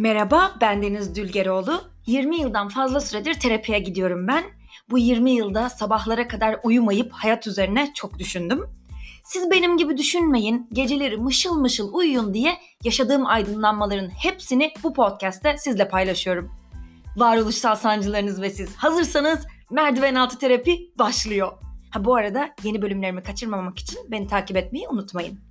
Merhaba, ben Deniz Dülgeroğlu. 20 yıldan fazla süredir terapiye gidiyorum ben. Bu 20 yılda sabahlara kadar uyumayıp hayat üzerine çok düşündüm. Siz benim gibi düşünmeyin, geceleri mışıl mışıl uyuyun diye yaşadığım aydınlanmaların hepsini bu podcast'te sizle paylaşıyorum. Varoluşsal sancılarınız ve siz hazırsanız merdiven altı terapi başlıyor. Ha bu arada yeni bölümlerimi kaçırmamak için beni takip etmeyi unutmayın.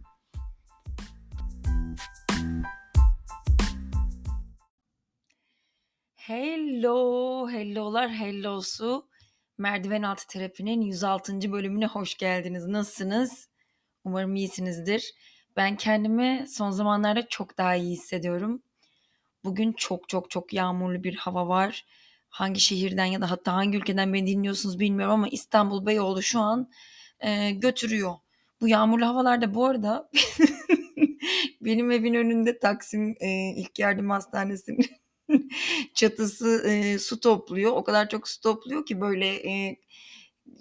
Hello, hellolar, hellosu. Merdiven altı terapinin 106. bölümüne hoş geldiniz. Nasılsınız? Umarım iyisinizdir. Ben kendimi son zamanlarda çok daha iyi hissediyorum. Bugün çok çok çok yağmurlu bir hava var. Hangi şehirden ya da hatta hangi ülkeden beni dinliyorsunuz bilmiyorum ama İstanbul Beyoğlu şu an e, götürüyor. Bu yağmurlu havalarda bu arada benim evin önünde Taksim e, İlk Yardım Hastanesi'nin çatısı e, su topluyor. O kadar çok su topluyor ki böyle e,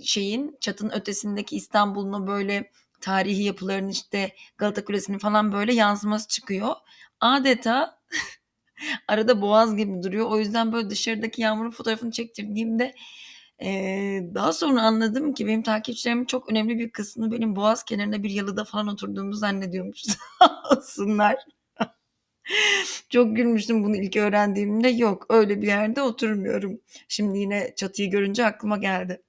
şeyin çatının ötesindeki İstanbul'un böyle tarihi yapıların işte Galata Kulesi'nin falan böyle yansıması çıkıyor. Adeta arada boğaz gibi duruyor. O yüzden böyle dışarıdaki yağmurun fotoğrafını çektirdiğimde e, daha sonra anladım ki benim takipçilerimin çok önemli bir kısmı benim boğaz kenarında bir yalıda falan oturduğumu zannediyormuş. Olsunlar. Çok gülmüştüm bunu ilk öğrendiğimde. Yok öyle bir yerde oturmuyorum. Şimdi yine çatıyı görünce aklıma geldi.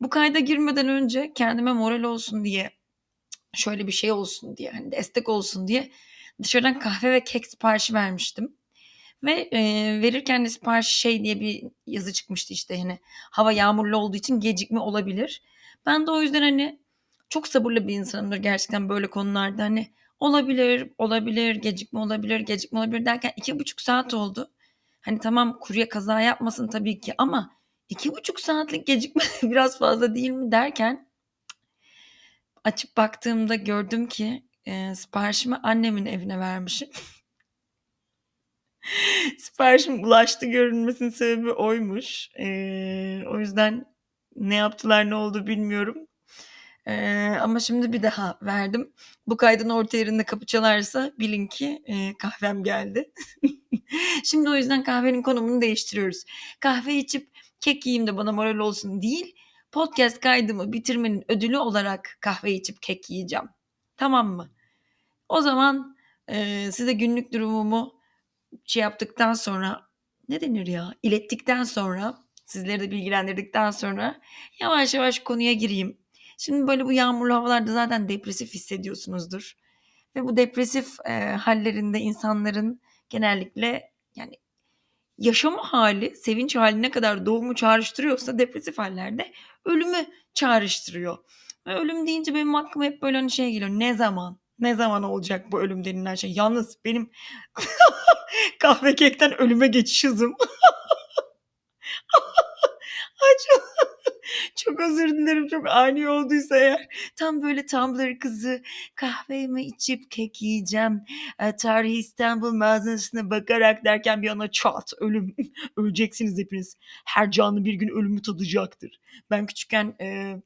Bu kayda girmeden önce kendime moral olsun diye şöyle bir şey olsun diye hani destek olsun diye dışarıdan kahve ve kek siparişi vermiştim. Ve e, verirken de sipariş şey diye bir yazı çıkmıştı işte hani hava yağmurlu olduğu için gecikme olabilir. Ben de o yüzden hani çok sabırlı bir insanımdır gerçekten böyle konularda hani olabilir, olabilir, gecikme olabilir, gecikme olabilir derken iki buçuk saat oldu. Hani tamam kurye kaza yapmasın tabii ki ama iki buçuk saatlik gecikme biraz fazla değil mi derken açıp baktığımda gördüm ki e, siparişimi annemin evine vermişim. Siparişim ulaştı görünmesinin sebebi oymuş. E, o yüzden ne yaptılar ne oldu bilmiyorum. Ee, ama şimdi bir daha verdim. Bu kaydın orta yerinde kapı çalarsa bilin ki e, kahvem geldi. şimdi o yüzden kahvenin konumunu değiştiriyoruz. Kahve içip kek yiyeyim de bana moral olsun değil. Podcast kaydımı bitirmenin ödülü olarak kahve içip kek yiyeceğim. Tamam mı? O zaman e, size günlük durumumu şey yaptıktan sonra ne denir ya? İlettikten sonra sizleri de bilgilendirdikten sonra yavaş yavaş konuya gireyim. Şimdi böyle bu yağmurlu havalarda zaten depresif hissediyorsunuzdur. Ve bu depresif e, hallerinde insanların genellikle yani yaşama hali, sevinç hali ne kadar doğumu çağrıştırıyorsa depresif hallerde ölümü çağrıştırıyor. Ve ölüm deyince benim aklıma hep böyle hani şey geliyor. Ne zaman? Ne zaman olacak bu ölüm denilen şey? Yalnız benim kahve kekten ölüme geçiş hızım. Ay çok, özür dilerim çok ani olduysa eğer. Tam böyle Tumblr kızı kahvemi içip kek yiyeceğim. E, tarihi İstanbul mağazasına bakarak derken bir ana çat ölüm. Öleceksiniz hepiniz. Her canlı bir gün ölümü tadacaktır. Ben küçükken e,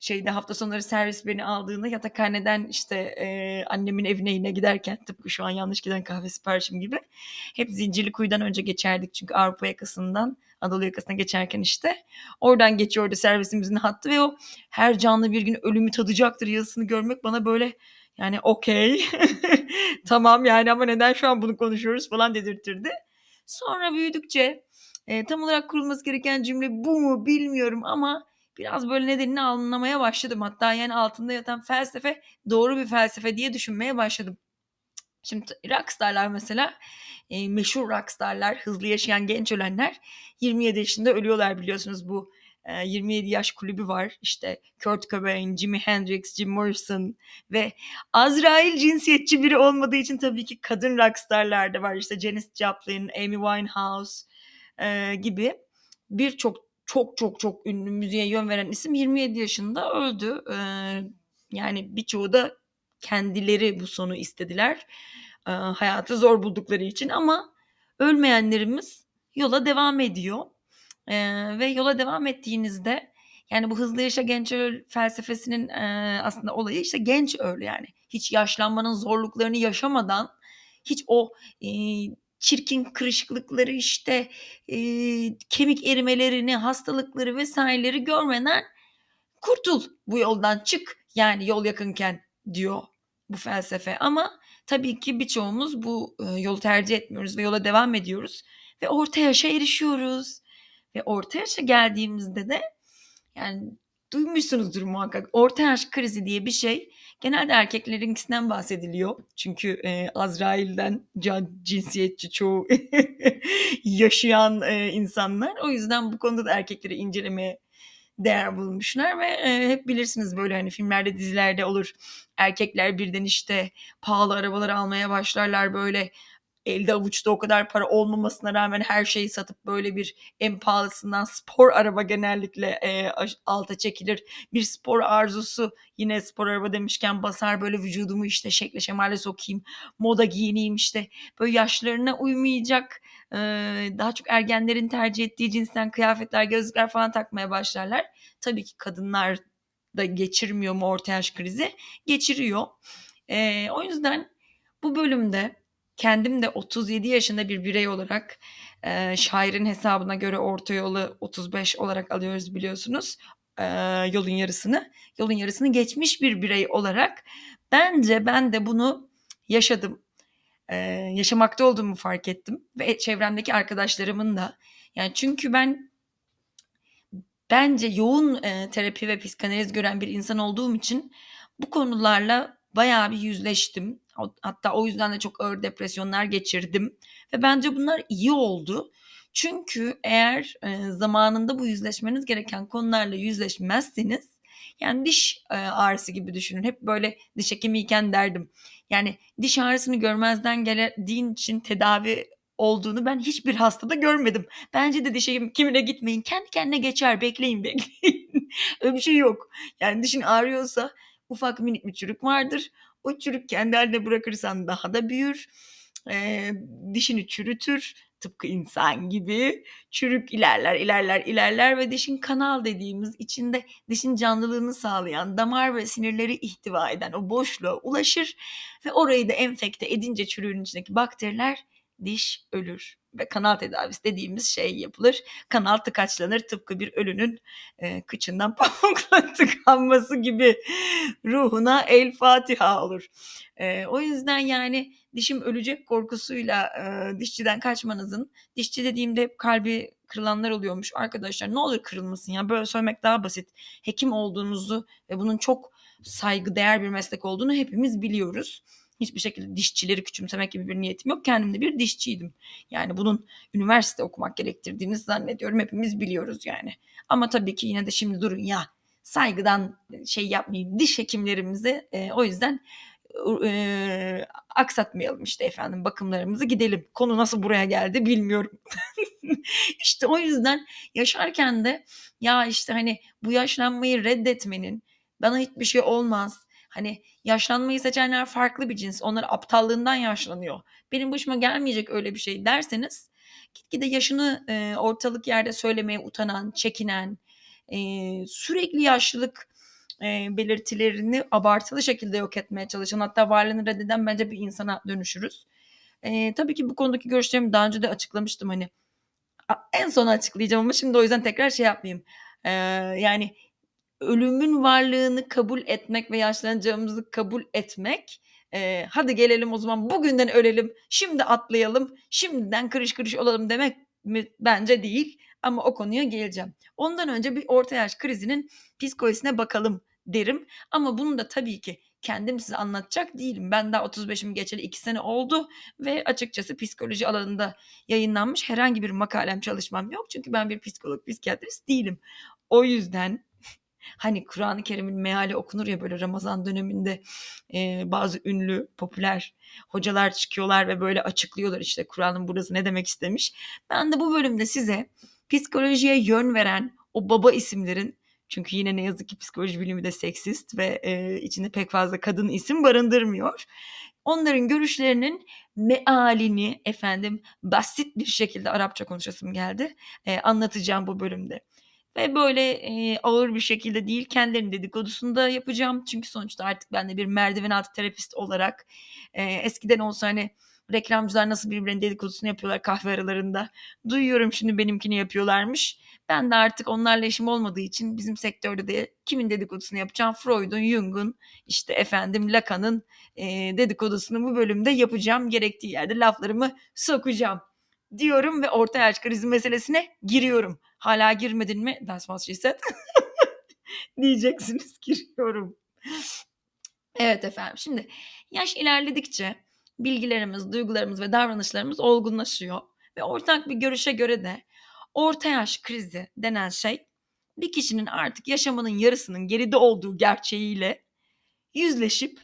şeyde hafta sonları servis beni aldığında yatakhaneden işte e, annemin evine yine giderken tıpkı şu an yanlış giden kahve siparişim gibi hep Zincirli Kuyu'dan önce geçerdik çünkü Avrupa yakasından Anadolu yakasına geçerken işte oradan geçiyordu servisimizin hattı ve o her canlı bir gün ölümü tadacaktır yazısını görmek bana böyle yani okey tamam yani ama neden şu an bunu konuşuyoruz falan dedirtirdi. Sonra büyüdükçe e, tam olarak kurulması gereken cümle bu mu bilmiyorum ama biraz böyle nedenini anlamaya başladım. Hatta yani altında yatan felsefe doğru bir felsefe diye düşünmeye başladım. Şimdi rockstarlar mesela e, meşhur rockstarlar, hızlı yaşayan genç ölenler 27 yaşında ölüyorlar biliyorsunuz bu e, 27 yaş kulübü var. İşte Kurt Cobain, Jimi Hendrix, Jim Morrison ve Azrail cinsiyetçi biri olmadığı için tabii ki kadın rockstarlar da var. İşte Janis Joplin, Amy Winehouse e, gibi birçok çok çok çok ünlü müziğe yön veren isim 27 yaşında öldü. Ee, yani birçoğu da kendileri bu sonu istediler. Ee, hayatı zor buldukları için ama ölmeyenlerimiz yola devam ediyor. Ee, ve yola devam ettiğinizde yani bu hızlı yaşa genç öl felsefesinin e, aslında olayı işte genç öl yani. Hiç yaşlanmanın zorluklarını yaşamadan hiç o e, çirkin kırışıklıkları işte e, kemik erimelerini, hastalıkları vesaireleri görmeden kurtul bu yoldan çık yani yol yakınken diyor bu felsefe. Ama tabii ki birçoğumuz bu yolu tercih etmiyoruz ve yola devam ediyoruz ve orta yaşa erişiyoruz. Ve orta yaşa geldiğimizde de yani duymuşsunuzdur muhakkak. Orta yaş krizi diye bir şey genelde erkeklerinkisinden bahsediliyor. Çünkü e, Azrail'den cinsiyetçi çoğu yaşayan e, insanlar. O yüzden bu konuda da erkekleri incelemeye değer bulmuşlar ve e, hep bilirsiniz böyle hani filmlerde dizilerde olur. Erkekler birden işte pahalı arabalar almaya başlarlar böyle elde avuçta o kadar para olmamasına rağmen her şeyi satıp böyle bir en pahalısından spor araba genellikle e, alta çekilir. Bir spor arzusu yine spor araba demişken basar böyle vücudumu işte şekle şemale sokayım, moda giyineyim işte böyle yaşlarına uymayacak e, daha çok ergenlerin tercih ettiği cinsten kıyafetler, gözlükler falan takmaya başlarlar. Tabii ki kadınlar da geçirmiyor mu orta yaş krizi? Geçiriyor. E, o yüzden bu bölümde kendim de 37 yaşında bir birey olarak e, şairin hesabına göre orta yolu 35 olarak alıyoruz biliyorsunuz e, yolun yarısını. Yolun yarısını geçmiş bir birey olarak bence ben de bunu yaşadım. E, yaşamakta olduğumu fark ettim ve çevremdeki arkadaşlarımın da. Yani çünkü ben bence yoğun e, terapi ve psikanaliz gören bir insan olduğum için bu konularla bayağı bir yüzleştim. Hatta o yüzden de çok ağır depresyonlar geçirdim. Ve bence bunlar iyi oldu. Çünkü eğer e, zamanında bu yüzleşmeniz gereken konularla yüzleşmezseniz yani diş e, ağrısı gibi düşünün. Hep böyle diş hekimiyken derdim. Yani diş ağrısını görmezden geldiğin için tedavi olduğunu ben hiçbir hastada görmedim. Bence de diş hekimine gitmeyin. Kendi kendine geçer. Bekleyin bekleyin. Öyle bir şey yok. Yani dişin ağrıyorsa ufak minik bir çürük vardır. O çürük kendi haline bırakırsan daha da büyür. E, dişini çürütür. Tıpkı insan gibi çürük ilerler, ilerler, ilerler ve dişin kanal dediğimiz içinde dişin canlılığını sağlayan damar ve sinirleri ihtiva eden o boşluğa ulaşır ve orayı da enfekte edince çürüğün içindeki bakteriler diş ölür ve kanal tedavisi dediğimiz şey yapılır. Kanal tıkaçlanır tıpkı bir ölünün e, kıçından pamukla tıkanması gibi ruhuna el Fatiha olur. E, o yüzden yani dişim ölecek korkusuyla e, dişçiden kaçmanızın dişçi dediğimde kalbi kırılanlar oluyormuş arkadaşlar ne olur kırılmasın ya böyle söylemek daha basit hekim olduğunuzu ve bunun çok saygı değer bir meslek olduğunu hepimiz biliyoruz hiçbir şekilde dişçileri küçümsemek gibi bir niyetim yok. Kendim de bir dişçiydim. Yani bunun üniversite okumak gerektirdiğini zannediyorum. Hepimiz biliyoruz yani. Ama tabii ki yine de şimdi durun ya saygıdan şey yapmayayım diş hekimlerimize e, o yüzden e, aksatmayalım işte efendim bakımlarımızı gidelim. Konu nasıl buraya geldi bilmiyorum. İşte o yüzden yaşarken de ya işte hani bu yaşlanmayı reddetmenin bana hiçbir şey olmaz Hani yaşlanmayı seçenler farklı bir cins. Onlar aptallığından yaşlanıyor. Benim başıma gelmeyecek öyle bir şey derseniz gitgide yaşını e, ortalık yerde söylemeye utanan, çekinen, e, sürekli yaşlılık e, belirtilerini abartılı şekilde yok etmeye çalışan hatta varlığını reddeden bence bir insana dönüşürüz. E, tabii ki bu konudaki görüşlerimi daha önce de açıklamıştım hani en son açıklayacağım ama şimdi o yüzden tekrar şey yapmayayım. E, yani ölümün varlığını kabul etmek ve yaşlanacağımızı kabul etmek e, hadi gelelim o zaman bugünden ölelim şimdi atlayalım şimdiden kırış kırış olalım demek mi? bence değil ama o konuya geleceğim. Ondan önce bir orta yaş krizinin psikolojisine bakalım derim ama bunu da tabii ki kendim size anlatacak değilim. Ben daha 35'imi geçeli 2 sene oldu ve açıkçası psikoloji alanında yayınlanmış herhangi bir makalem çalışmam yok. Çünkü ben bir psikolog, psikiyatrist değilim. O yüzden Hani Kur'an-ı Kerim'in meali okunur ya böyle Ramazan döneminde e, bazı ünlü, popüler hocalar çıkıyorlar ve böyle açıklıyorlar işte Kur'an'ın burası ne demek istemiş. Ben de bu bölümde size psikolojiye yön veren o baba isimlerin çünkü yine ne yazık ki psikoloji bilimi de seksist ve e, içinde pek fazla kadın isim barındırmıyor. Onların görüşlerinin mealini efendim basit bir şekilde Arapça konuşasım geldi. E, anlatacağım bu bölümde. Ve böyle e, ağır bir şekilde değil kendilerinin dedikodusunu da yapacağım. Çünkü sonuçta artık ben de bir merdiven altı terapist olarak e, eskiden olsa hani Reklamcılar nasıl birbirlerinin dedikodusunu yapıyorlar kahve aralarında. Duyuyorum şimdi benimkini yapıyorlarmış. Ben de artık onlarla işim olmadığı için bizim sektörde de kimin dedikodusunu yapacağım? Freud'un, Jung'un, işte efendim Lacan'ın e, dedikodusunu bu bölümde yapacağım. Gerektiği yerde laflarımı sokacağım diyorum ve orta yaş krizi meselesine giriyorum. Hala girmedin mi? That's what she said. Diyeceksiniz giriyorum. Evet efendim şimdi yaş ilerledikçe bilgilerimiz, duygularımız ve davranışlarımız olgunlaşıyor. Ve ortak bir görüşe göre de orta yaş krizi denen şey bir kişinin artık yaşamının yarısının geride olduğu gerçeğiyle yüzleşip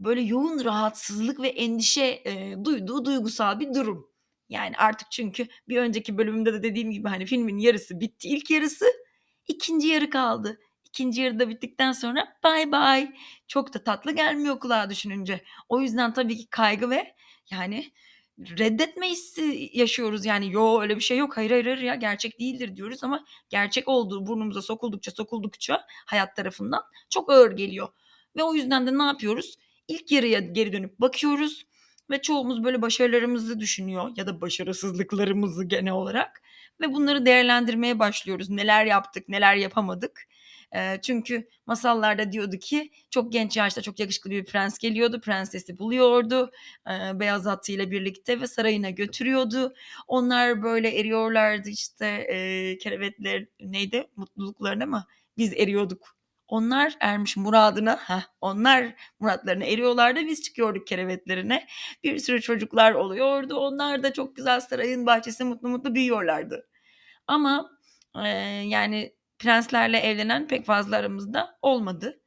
böyle yoğun rahatsızlık ve endişe e, duyduğu duygusal bir durum. Yani artık çünkü bir önceki bölümümde de dediğim gibi hani filmin yarısı bitti ilk yarısı ikinci yarı kaldı. İkinci yarıda bittikten sonra bay bay. Çok da tatlı gelmiyor kulağa düşününce. O yüzden tabii ki kaygı ve yani reddetme hissi yaşıyoruz. Yani yo öyle bir şey yok. Hayır hayır hayır ya gerçek değildir diyoruz ama gerçek olduğu burnumuza sokuldukça sokuldukça hayat tarafından çok ağır geliyor. Ve o yüzden de ne yapıyoruz? İlk yarıya geri dönüp bakıyoruz ve çoğumuz böyle başarılarımızı düşünüyor ya da başarısızlıklarımızı genel olarak ve bunları değerlendirmeye başlıyoruz. Neler yaptık, neler yapamadık. Çünkü masallarda diyordu ki çok genç yaşta çok yakışıklı bir prens geliyordu. Prensesi buluyordu beyaz atıyla birlikte ve sarayına götürüyordu. Onlar böyle eriyorlardı işte e, kerevetler neydi mutluluklarına mı? Biz eriyorduk onlar ermiş muradına, heh, onlar muratlarına eriyorlardı. Biz çıkıyorduk kerevetlerine. Bir sürü çocuklar oluyordu. Onlar da çok güzel sarayın bahçesinde mutlu mutlu büyüyorlardı. Ama e, yani prenslerle evlenen pek fazla aramızda olmadı.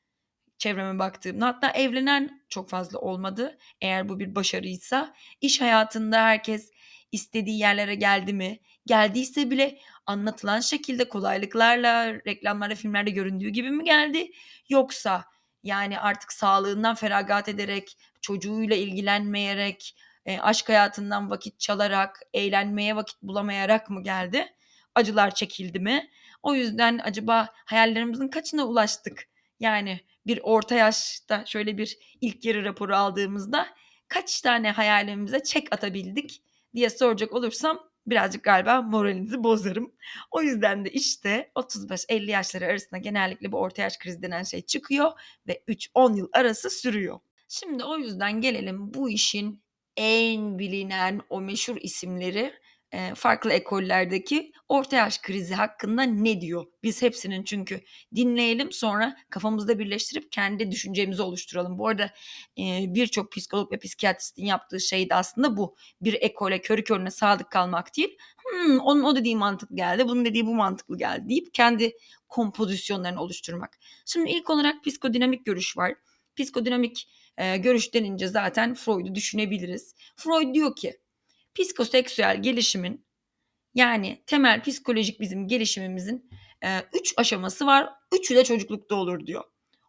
Çevreme baktığımda hatta evlenen çok fazla olmadı. Eğer bu bir başarıysa iş hayatında herkes istediği yerlere geldi mi? Geldiyse bile anlatılan şekilde kolaylıklarla reklamlarda filmlerde göründüğü gibi mi geldi? Yoksa yani artık sağlığından feragat ederek, çocuğuyla ilgilenmeyerek, e, aşk hayatından vakit çalarak, eğlenmeye vakit bulamayarak mı geldi? Acılar çekildi mi? O yüzden acaba hayallerimizin kaçına ulaştık? Yani bir orta yaşta şöyle bir ilk yarı raporu aldığımızda kaç tane hayalimize çek atabildik diye soracak olursam birazcık galiba moralinizi bozarım. O yüzden de işte 35-50 yaşları arasında genellikle bu orta yaş krizi denen şey çıkıyor ve 3-10 yıl arası sürüyor. Şimdi o yüzden gelelim bu işin en bilinen o meşhur isimleri farklı ekollerdeki orta yaş krizi hakkında ne diyor? Biz hepsinin çünkü dinleyelim sonra kafamızda birleştirip kendi düşüncemizi oluşturalım. Bu arada birçok psikolog ve psikiyatristin yaptığı şey de aslında bu. Bir ekole körü körüne sadık kalmak değil. Hmm, onun o dediği mantıklı geldi, bunun dediği bu mantıklı geldi deyip kendi kompozisyonlarını oluşturmak. Şimdi ilk olarak psikodinamik görüş var. Psikodinamik e, görüş denince zaten Freud'u düşünebiliriz. Freud diyor ki psikoseksüel gelişimin yani temel psikolojik bizim gelişimimizin e, üç aşaması var. Üçü de çocuklukta olur diyor.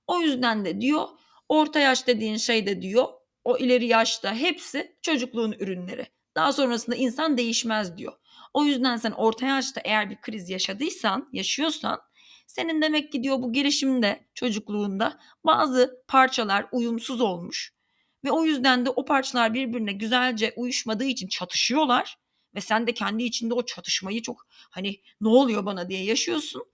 O yüzden de diyor orta yaş dediğin şey de diyor o ileri yaşta hepsi çocukluğun ürünleri. Daha sonrasında insan değişmez diyor. O yüzden sen orta yaşta eğer bir kriz yaşadıysan, yaşıyorsan senin demek ki diyor bu gelişimde çocukluğunda bazı parçalar uyumsuz olmuş. Ve o yüzden de o parçalar birbirine güzelce uyuşmadığı için çatışıyorlar. Ve sen de kendi içinde o çatışmayı çok hani ne oluyor bana diye yaşıyorsun.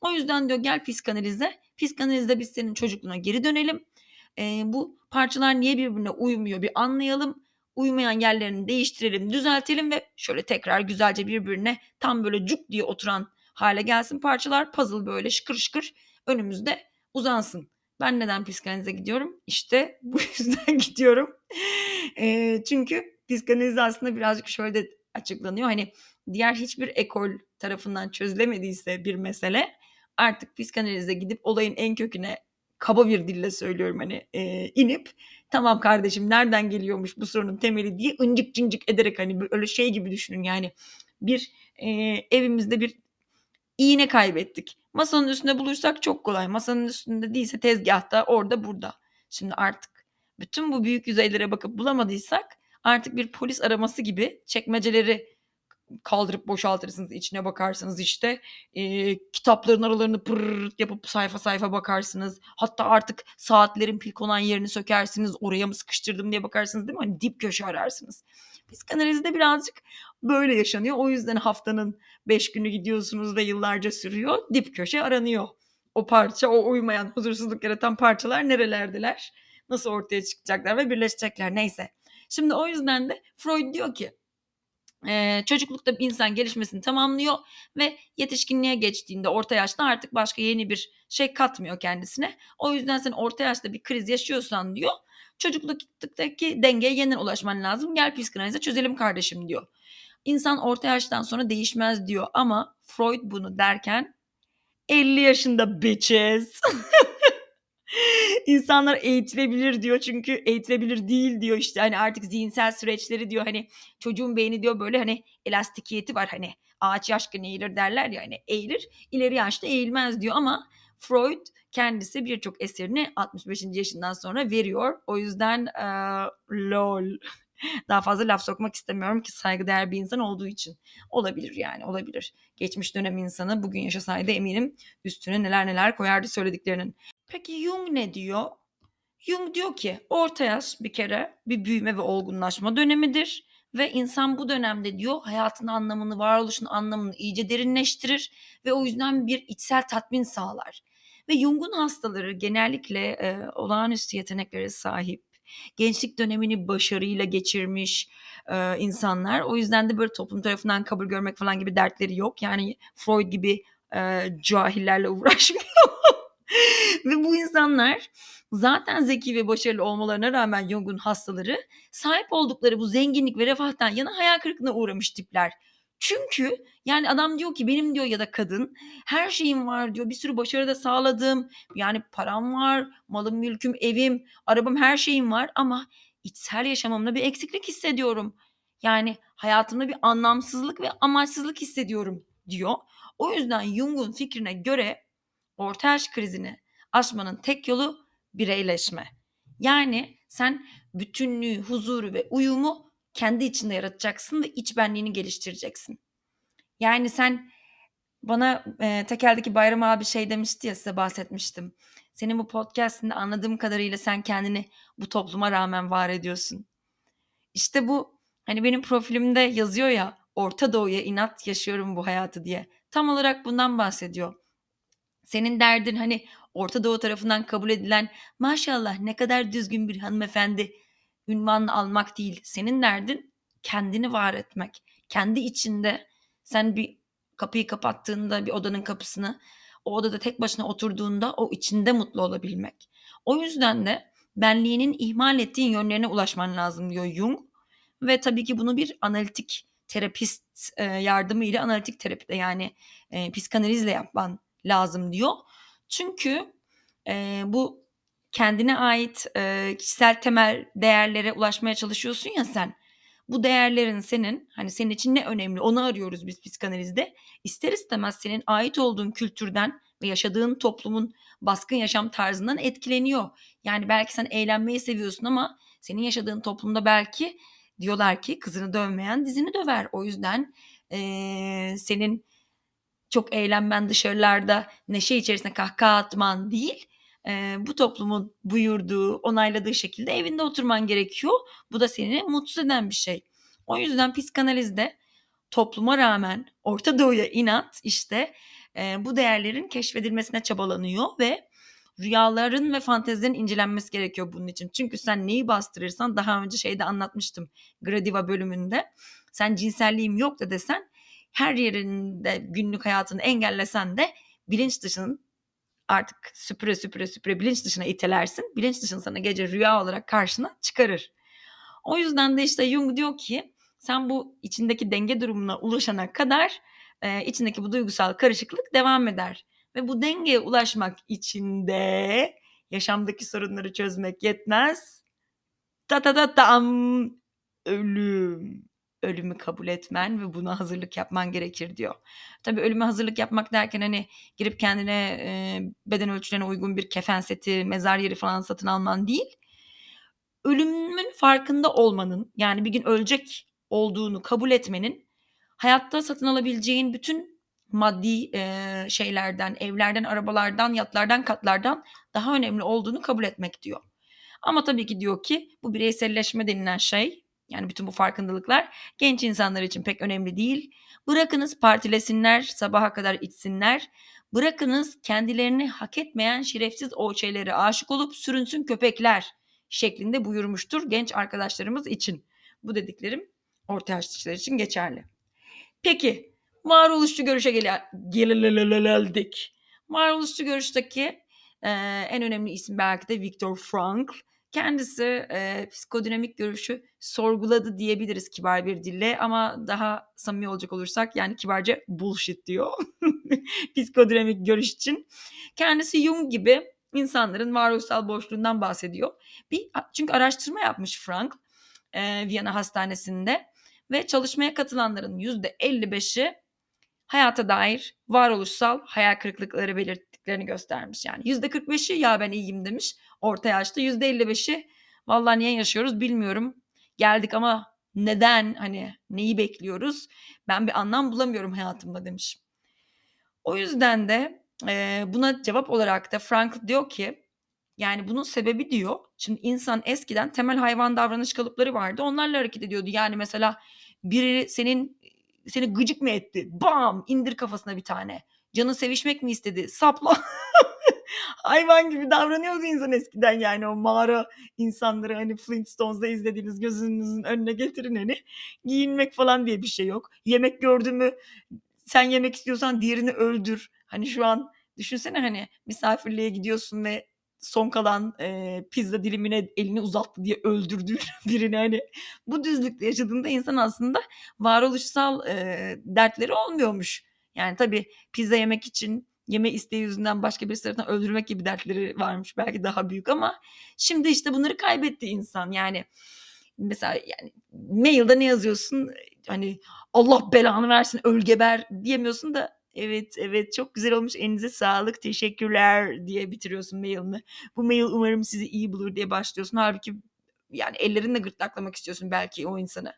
O yüzden diyor gel psikanalize. Psikanalizde biz senin çocukluğuna geri dönelim. E, bu parçalar niye birbirine uymuyor bir anlayalım. Uymayan yerlerini değiştirelim, düzeltelim ve şöyle tekrar güzelce birbirine tam böyle cuk diye oturan hale gelsin parçalar. Puzzle böyle şıkır şıkır önümüzde uzansın. Ben neden psikanalize gidiyorum? İşte bu yüzden gidiyorum. E, çünkü psikanaliz aslında birazcık şöyle de açıklanıyor. Hani diğer hiçbir ekol tarafından çözülemediyse bir mesele artık psikanalize gidip olayın en köküne kaba bir dille söylüyorum hani e, inip tamam kardeşim nereden geliyormuş bu sorunun temeli diye ıncık cıncık ederek hani öyle şey gibi düşünün yani bir e, evimizde bir iğne kaybettik. Masanın üstünde bulursak çok kolay. Masanın üstünde değilse tezgahta, orada, burada. Şimdi artık bütün bu büyük yüzeylere bakıp bulamadıysak artık bir polis araması gibi çekmeceleri kaldırıp boşaltırsınız içine bakarsınız işte e, kitapların aralarını pırr yapıp sayfa sayfa bakarsınız. Hatta artık saatlerin pil konan yerini sökersiniz oraya mı sıkıştırdım diye bakarsınız değil mi? Hani dip köşe ararsınız. Psikanalizde birazcık böyle yaşanıyor. O yüzden haftanın beş günü gidiyorsunuz ve yıllarca sürüyor. Dip köşe aranıyor. O parça o uymayan huzursuzluk yaratan parçalar nerelerdeler? Nasıl ortaya çıkacaklar ve birleşecekler? Neyse. Şimdi o yüzden de Freud diyor ki ee, çocuklukta bir insan gelişmesini tamamlıyor ve yetişkinliğe geçtiğinde orta yaşta artık başka yeni bir şey katmıyor kendisine. O yüzden sen orta yaşta bir kriz yaşıyorsan diyor çocukluktaki dengeye yeniden ulaşman lazım. Gel psikanalize çözelim kardeşim diyor. İnsan orta yaştan sonra değişmez diyor ama Freud bunu derken 50 yaşında bitches. insanlar eğitilebilir diyor çünkü eğitilebilir değil diyor işte hani artık zihinsel süreçleri diyor hani çocuğun beyni diyor böyle hani elastikiyeti var hani ağaç yaşken eğilir derler ya hani eğilir ileri yaşta eğilmez diyor ama Freud kendisi birçok eserini 65. yaşından sonra veriyor. O yüzden e, lol daha fazla laf sokmak istemiyorum ki saygıdeğer bir insan olduğu için. Olabilir yani olabilir. Geçmiş dönem insanı bugün yaşasaydı eminim üstüne neler neler koyardı söylediklerinin. Peki Jung ne diyor? Jung diyor ki orta yaş bir kere bir büyüme ve olgunlaşma dönemidir ve insan bu dönemde diyor hayatın anlamını, varoluşun anlamını iyice derinleştirir ve o yüzden bir içsel tatmin sağlar. Ve Jung'un hastaları genellikle e, olağanüstü yeteneklere sahip, gençlik dönemini başarıyla geçirmiş e, insanlar. O yüzden de böyle toplum tarafından kabul görmek falan gibi dertleri yok. Yani Freud gibi e, cahillerle uğraşmıyor. ve bu insanlar zaten zeki ve başarılı olmalarına rağmen Jung'un hastaları sahip oldukları bu zenginlik ve refahtan yana hayal kırıklığına uğramış tipler. Çünkü yani adam diyor ki benim diyor ya da kadın her şeyim var diyor. Bir sürü başarı da sağladım. Yani param var, malım, mülküm, evim, arabam her şeyim var ama içsel yaşamımda bir eksiklik hissediyorum. Yani hayatımda bir anlamsızlık ve amaçsızlık hissediyorum diyor. O yüzden Jung'un fikrine göre orta yaş krizini aşmanın tek yolu bireyleşme. Yani sen bütünlüğü, huzuru ve uyumu kendi içinde yaratacaksın ve iç benliğini geliştireceksin. Yani sen bana e, tekeldeki Bayram abi şey demişti ya size bahsetmiştim. Senin bu podcastinde anladığım kadarıyla sen kendini bu topluma rağmen var ediyorsun. İşte bu hani benim profilimde yazıyor ya Orta Doğu'ya inat yaşıyorum bu hayatı diye. Tam olarak bundan bahsediyor. Senin derdin hani Orta Doğu tarafından kabul edilen maşallah ne kadar düzgün bir hanımefendi ünvanını almak değil. Senin derdin kendini var etmek. Kendi içinde sen bir kapıyı kapattığında bir odanın kapısını o odada tek başına oturduğunda o içinde mutlu olabilmek. O yüzden de benliğinin ihmal ettiğin yönlerine ulaşman lazım diyor Jung. Ve tabii ki bunu bir analitik terapist e, yardımıyla analitik terapide yani e, psikanalizle yapman lazım diyor. Çünkü e, bu kendine ait e, kişisel temel değerlere ulaşmaya çalışıyorsun ya sen. Bu değerlerin senin hani senin için ne önemli onu arıyoruz biz psikanalizde. İster istemez senin ait olduğun kültürden ve yaşadığın toplumun baskın yaşam tarzından etkileniyor. Yani belki sen eğlenmeyi seviyorsun ama senin yaşadığın toplumda belki diyorlar ki kızını dövmeyen dizini döver. O yüzden e, senin çok eğlenmen dışarılarda neşe içerisinde kahkaha atman değil e, bu toplumun buyurduğu, onayladığı şekilde evinde oturman gerekiyor. Bu da seni mutsuz eden bir şey. O yüzden psikanalizde topluma rağmen Orta Doğu'ya inat işte e, bu değerlerin keşfedilmesine çabalanıyor ve rüyaların ve fantezilerin incelenmesi gerekiyor bunun için. Çünkü sen neyi bastırırsan daha önce şeyde anlatmıştım Gradiva bölümünde. Sen cinselliğim yok da desen her yerinde günlük hayatını engellesen de bilinç dışının artık süpüre süpüre süpüre bilinç dışına itelersin. Bilinç dışın sana gece rüya olarak karşına çıkarır. O yüzden de işte Jung diyor ki sen bu içindeki denge durumuna ulaşana kadar e, içindeki bu duygusal karışıklık devam eder. Ve bu dengeye ulaşmak için de yaşamdaki sorunları çözmek yetmez. Ta ta ta tam ölüm ölümü kabul etmen ve buna hazırlık yapman gerekir diyor. Tabii ölüme hazırlık yapmak derken hani girip kendine e, beden ölçülerine uygun bir kefen seti, mezar yeri falan satın alman değil. Ölümün farkında olmanın yani bir gün ölecek olduğunu kabul etmenin hayatta satın alabileceğin bütün maddi e, şeylerden, evlerden, arabalardan, yatlardan, katlardan daha önemli olduğunu kabul etmek diyor. Ama tabii ki diyor ki bu bireyselleşme denilen şey yani bütün bu farkındalıklar genç insanlar için pek önemli değil. Bırakınız partilesinler, sabaha kadar içsinler. Bırakınız kendilerini hak etmeyen şerefsiz o şeylere aşık olup sürünsün köpekler şeklinde buyurmuştur genç arkadaşlarımız için. Bu dediklerim orta yaşlılar için geçerli. Peki varoluşçu görüşe geldik. Varoluşçu görüşteki e, en önemli isim belki de Viktor Frankl. Kendisi e, psikodinamik görüşü sorguladı diyebiliriz kibar bir dille ama daha samimi olacak olursak yani kibarca bullshit diyor psikodinamik görüş için. Kendisi Jung gibi insanların varoluşsal boşluğundan bahsediyor. Bir çünkü araştırma yapmış Frank e, Viyana Hastanesi'nde ve çalışmaya katılanların %55'i hayata dair varoluşsal hayal kırıklıkları belirttiklerini göstermiş. Yani %45'i ya ben iyiyim demiş orta yaşta. %55'i vallahi niye yaşıyoruz bilmiyorum. Geldik ama neden hani neyi bekliyoruz? Ben bir anlam bulamıyorum hayatımda demiş. O yüzden de e, buna cevap olarak da Frank diyor ki yani bunun sebebi diyor. Şimdi insan eskiden temel hayvan davranış kalıpları vardı. Onlarla hareket ediyordu. Yani mesela biri senin seni gıcık mı etti? Bam! indir kafasına bir tane. Canın sevişmek mi istedi? Sapla. Hayvan gibi davranıyordu insan eskiden yani o mağara insanları hani Flintstones'da izlediğiniz gözünüzün önüne getirin hani. Giyinmek falan diye bir şey yok. Yemek gördü mü sen yemek istiyorsan diğerini öldür. Hani şu an düşünsene hani misafirliğe gidiyorsun ve son kalan e, pizza dilimine elini uzattı diye öldürdüğü birini hani bu düzlükte yaşadığında insan aslında varoluşsal e, dertleri olmuyormuş. Yani tabii pizza yemek için yeme isteği yüzünden başka bir tarafından öldürmek gibi dertleri varmış belki daha büyük ama şimdi işte bunları kaybetti insan yani mesela yani mailde ne yazıyorsun hani Allah belanı versin ölgeber diyemiyorsun da Evet evet çok güzel olmuş elinize sağlık teşekkürler diye bitiriyorsun mailini. Bu mail umarım sizi iyi bulur diye başlıyorsun. Halbuki yani ellerinle gırtlaklamak istiyorsun belki o insanı.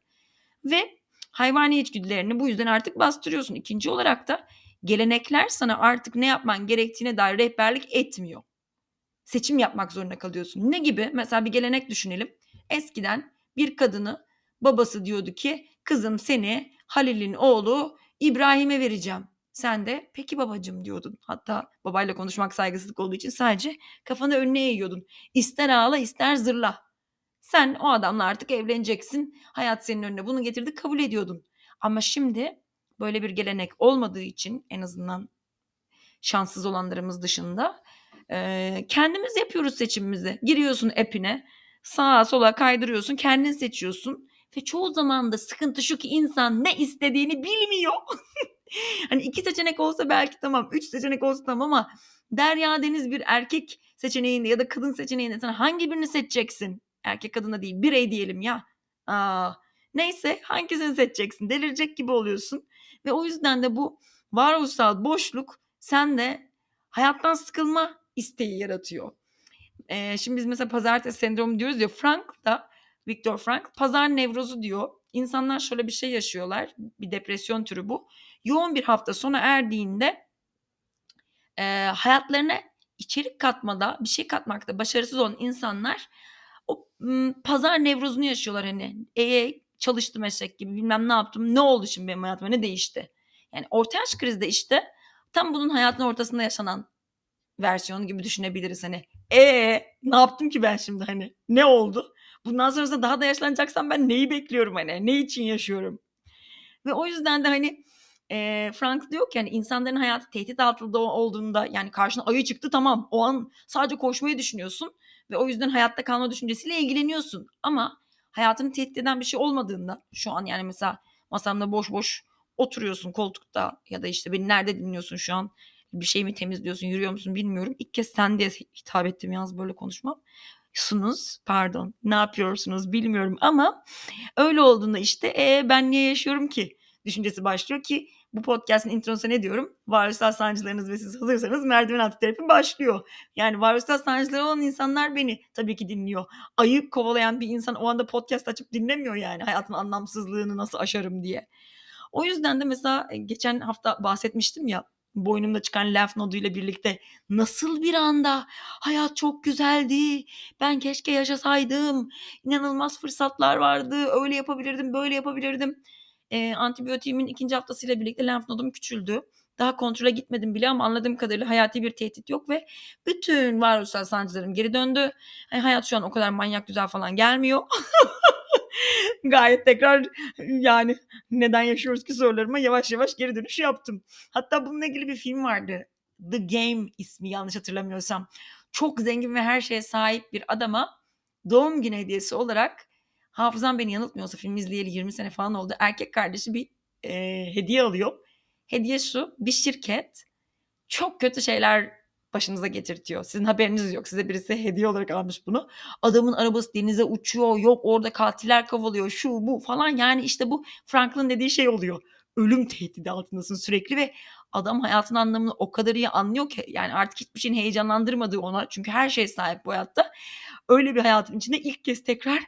Ve hayvani içgüdülerini bu yüzden artık bastırıyorsun. İkinci olarak da gelenekler sana artık ne yapman gerektiğine dair rehberlik etmiyor. Seçim yapmak zorunda kalıyorsun. Ne gibi? Mesela bir gelenek düşünelim. Eskiden bir kadını babası diyordu ki kızım seni Halil'in oğlu İbrahim'e vereceğim. Sen de peki babacım diyordun. Hatta babayla konuşmak saygısızlık olduğu için sadece kafanı önüne eğiyordun. İster ağla ister zırla. Sen o adamla artık evleneceksin. Hayat senin önüne bunu getirdi kabul ediyordun. Ama şimdi böyle bir gelenek olmadığı için en azından şanssız olanlarımız dışında kendimiz yapıyoruz seçimimizi. Giriyorsun app'ine sağa sola kaydırıyorsun kendin seçiyorsun. Ve çoğu zaman da sıkıntı şu ki insan ne istediğini bilmiyor. hani iki seçenek olsa belki tamam. Üç seçenek olsa tamam ama Derya Deniz bir erkek seçeneğinde ya da kadın seçeneğinde sen hangi birini seçeceksin? Erkek kadına değil birey diyelim ya. Aa, neyse hangisini seçeceksin? Delirecek gibi oluyorsun. Ve o yüzden de bu varoluşsal boşluk sende hayattan sıkılma isteği yaratıyor. Ee, şimdi biz mesela pazartesi sendromu diyoruz ya Frank da Viktor Frank pazar nevrozu diyor. İnsanlar şöyle bir şey yaşıyorlar. Bir depresyon türü bu. Yoğun bir hafta sona erdiğinde e, hayatlarına içerik katmada, bir şey katmakta başarısız olan insanlar o m, pazar nevrozunu yaşıyorlar hani. E, çalıştım eşek gibi bilmem ne yaptım. Ne oldu şimdi benim hayatıma ne değişti? Yani orta yaş krizde işte tam bunun hayatın ortasında yaşanan versiyonu gibi düşünebiliriz hani. E ne yaptım ki ben şimdi hani? Ne oldu? Bundan sonrasında daha da yaşlanacaksam ben neyi bekliyorum hani? Ne için yaşıyorum? Ve o yüzden de hani e, Frank diyor ki yani insanların hayatı tehdit altında olduğunda yani karşına ayı çıktı tamam o an sadece koşmayı düşünüyorsun ve o yüzden hayatta kalma düşüncesiyle ilgileniyorsun. Ama hayatını tehdit eden bir şey olmadığında şu an yani mesela masamda boş boş oturuyorsun koltukta ya da işte beni nerede dinliyorsun şu an bir şey mi temizliyorsun yürüyor musun bilmiyorum. İlk kez sen diye hitap ettim yalnız böyle konuşmam sunuz pardon ne yapıyorsunuz bilmiyorum ama öyle olduğunda işte e, ben niye yaşıyorum ki düşüncesi başlıyor ki bu podcast'ın introsu ne diyorum? Varoluşsal sancılarınız ve siz hazırsanız merdiven altı terapi başlıyor. Yani varoluşsal sancıları olan insanlar beni tabii ki dinliyor. Ayı kovalayan bir insan o anda podcast açıp dinlemiyor yani hayatın anlamsızlığını nasıl aşarım diye. O yüzden de mesela e, geçen hafta bahsetmiştim ya boynumda çıkan lenf noduyla birlikte nasıl bir anda hayat çok güzeldi. Ben keşke yaşasaydım. İnanılmaz fırsatlar vardı. Öyle yapabilirdim, böyle yapabilirdim. E, antibiyotiğimin ikinci haftasıyla birlikte lenf nodum küçüldü. Daha kontrole gitmedim bile ama anladığım kadarıyla hayati bir tehdit yok ve bütün varoluşsal sancılarım geri döndü. Yani hayat şu an o kadar manyak güzel falan gelmiyor. Gayet tekrar yani neden yaşıyoruz ki sorularıma yavaş yavaş geri dönüş yaptım. Hatta bununla ilgili bir film vardı. The Game ismi yanlış hatırlamıyorsam. Çok zengin ve her şeye sahip bir adama doğum günü hediyesi olarak hafızam beni yanıltmıyorsa film izleyeli 20 sene falan oldu. Erkek kardeşi bir e, hediye alıyor. Hediye şu bir şirket çok kötü şeyler başınıza getirtiyor. Sizin haberiniz yok. Size birisi hediye olarak almış bunu. Adamın arabası denize uçuyor. Yok orada katiller kovalıyor. Şu bu falan. Yani işte bu Franklin dediği şey oluyor. Ölüm tehdidi altındasın sürekli ve adam hayatın anlamını o kadar iyi anlıyor ki yani artık hiçbir şeyin heyecanlandırmadığı ona çünkü her şey sahip bu hayatta. Öyle bir hayatın içinde ilk kez tekrar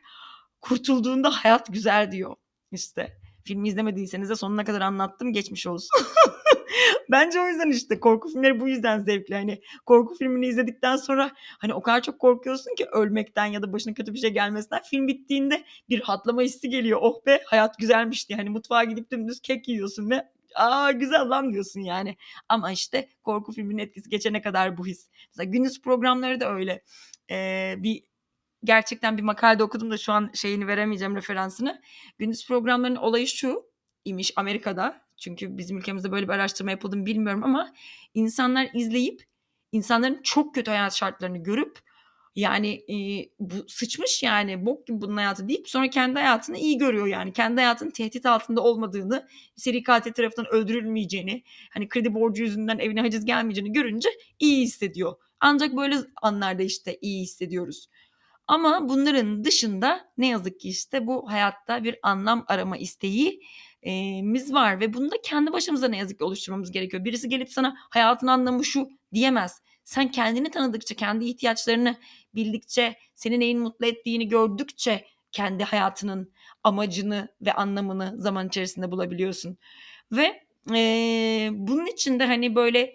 kurtulduğunda hayat güzel diyor işte. Filmi izlemediyseniz de sonuna kadar anlattım geçmiş olsun. Bence o yüzden işte korku filmleri bu yüzden zevkli. Hani korku filmini izledikten sonra hani o kadar çok korkuyorsun ki ölmekten ya da başına kötü bir şey gelmesinden. Film bittiğinde bir hatlama hissi geliyor. Oh be hayat güzelmiş diye. Hani mutfağa gidip dümdüz kek yiyorsun ve aa güzel lan diyorsun yani. Ama işte korku filminin etkisi geçene kadar bu his. Mesela gündüz programları da öyle. Ee, bir gerçekten bir makalede okudum da şu an şeyini veremeyeceğim referansını. Gündüz programlarının olayı şu imiş Amerika'da. Çünkü bizim ülkemizde böyle bir araştırma yapıldığını bilmiyorum ama insanlar izleyip insanların çok kötü hayat şartlarını görüp yani e, bu sıçmış yani bok gibi bunun hayatı deyip sonra kendi hayatını iyi görüyor yani. Kendi hayatının tehdit altında olmadığını, seri katil tarafından öldürülmeyeceğini, hani kredi borcu yüzünden evine haciz gelmeyeceğini görünce iyi hissediyor. Ancak böyle anlarda işte iyi hissediyoruz. Ama bunların dışında ne yazık ki işte bu hayatta bir anlam arama isteği miz var ve bunu da kendi başımıza ne yazık ki oluşturmamız gerekiyor. Birisi gelip sana hayatın anlamı şu diyemez. Sen kendini tanıdıkça, kendi ihtiyaçlarını bildikçe, seni neyin mutlu ettiğini gördükçe kendi hayatının amacını ve anlamını zaman içerisinde bulabiliyorsun. Ve e, bunun için de hani böyle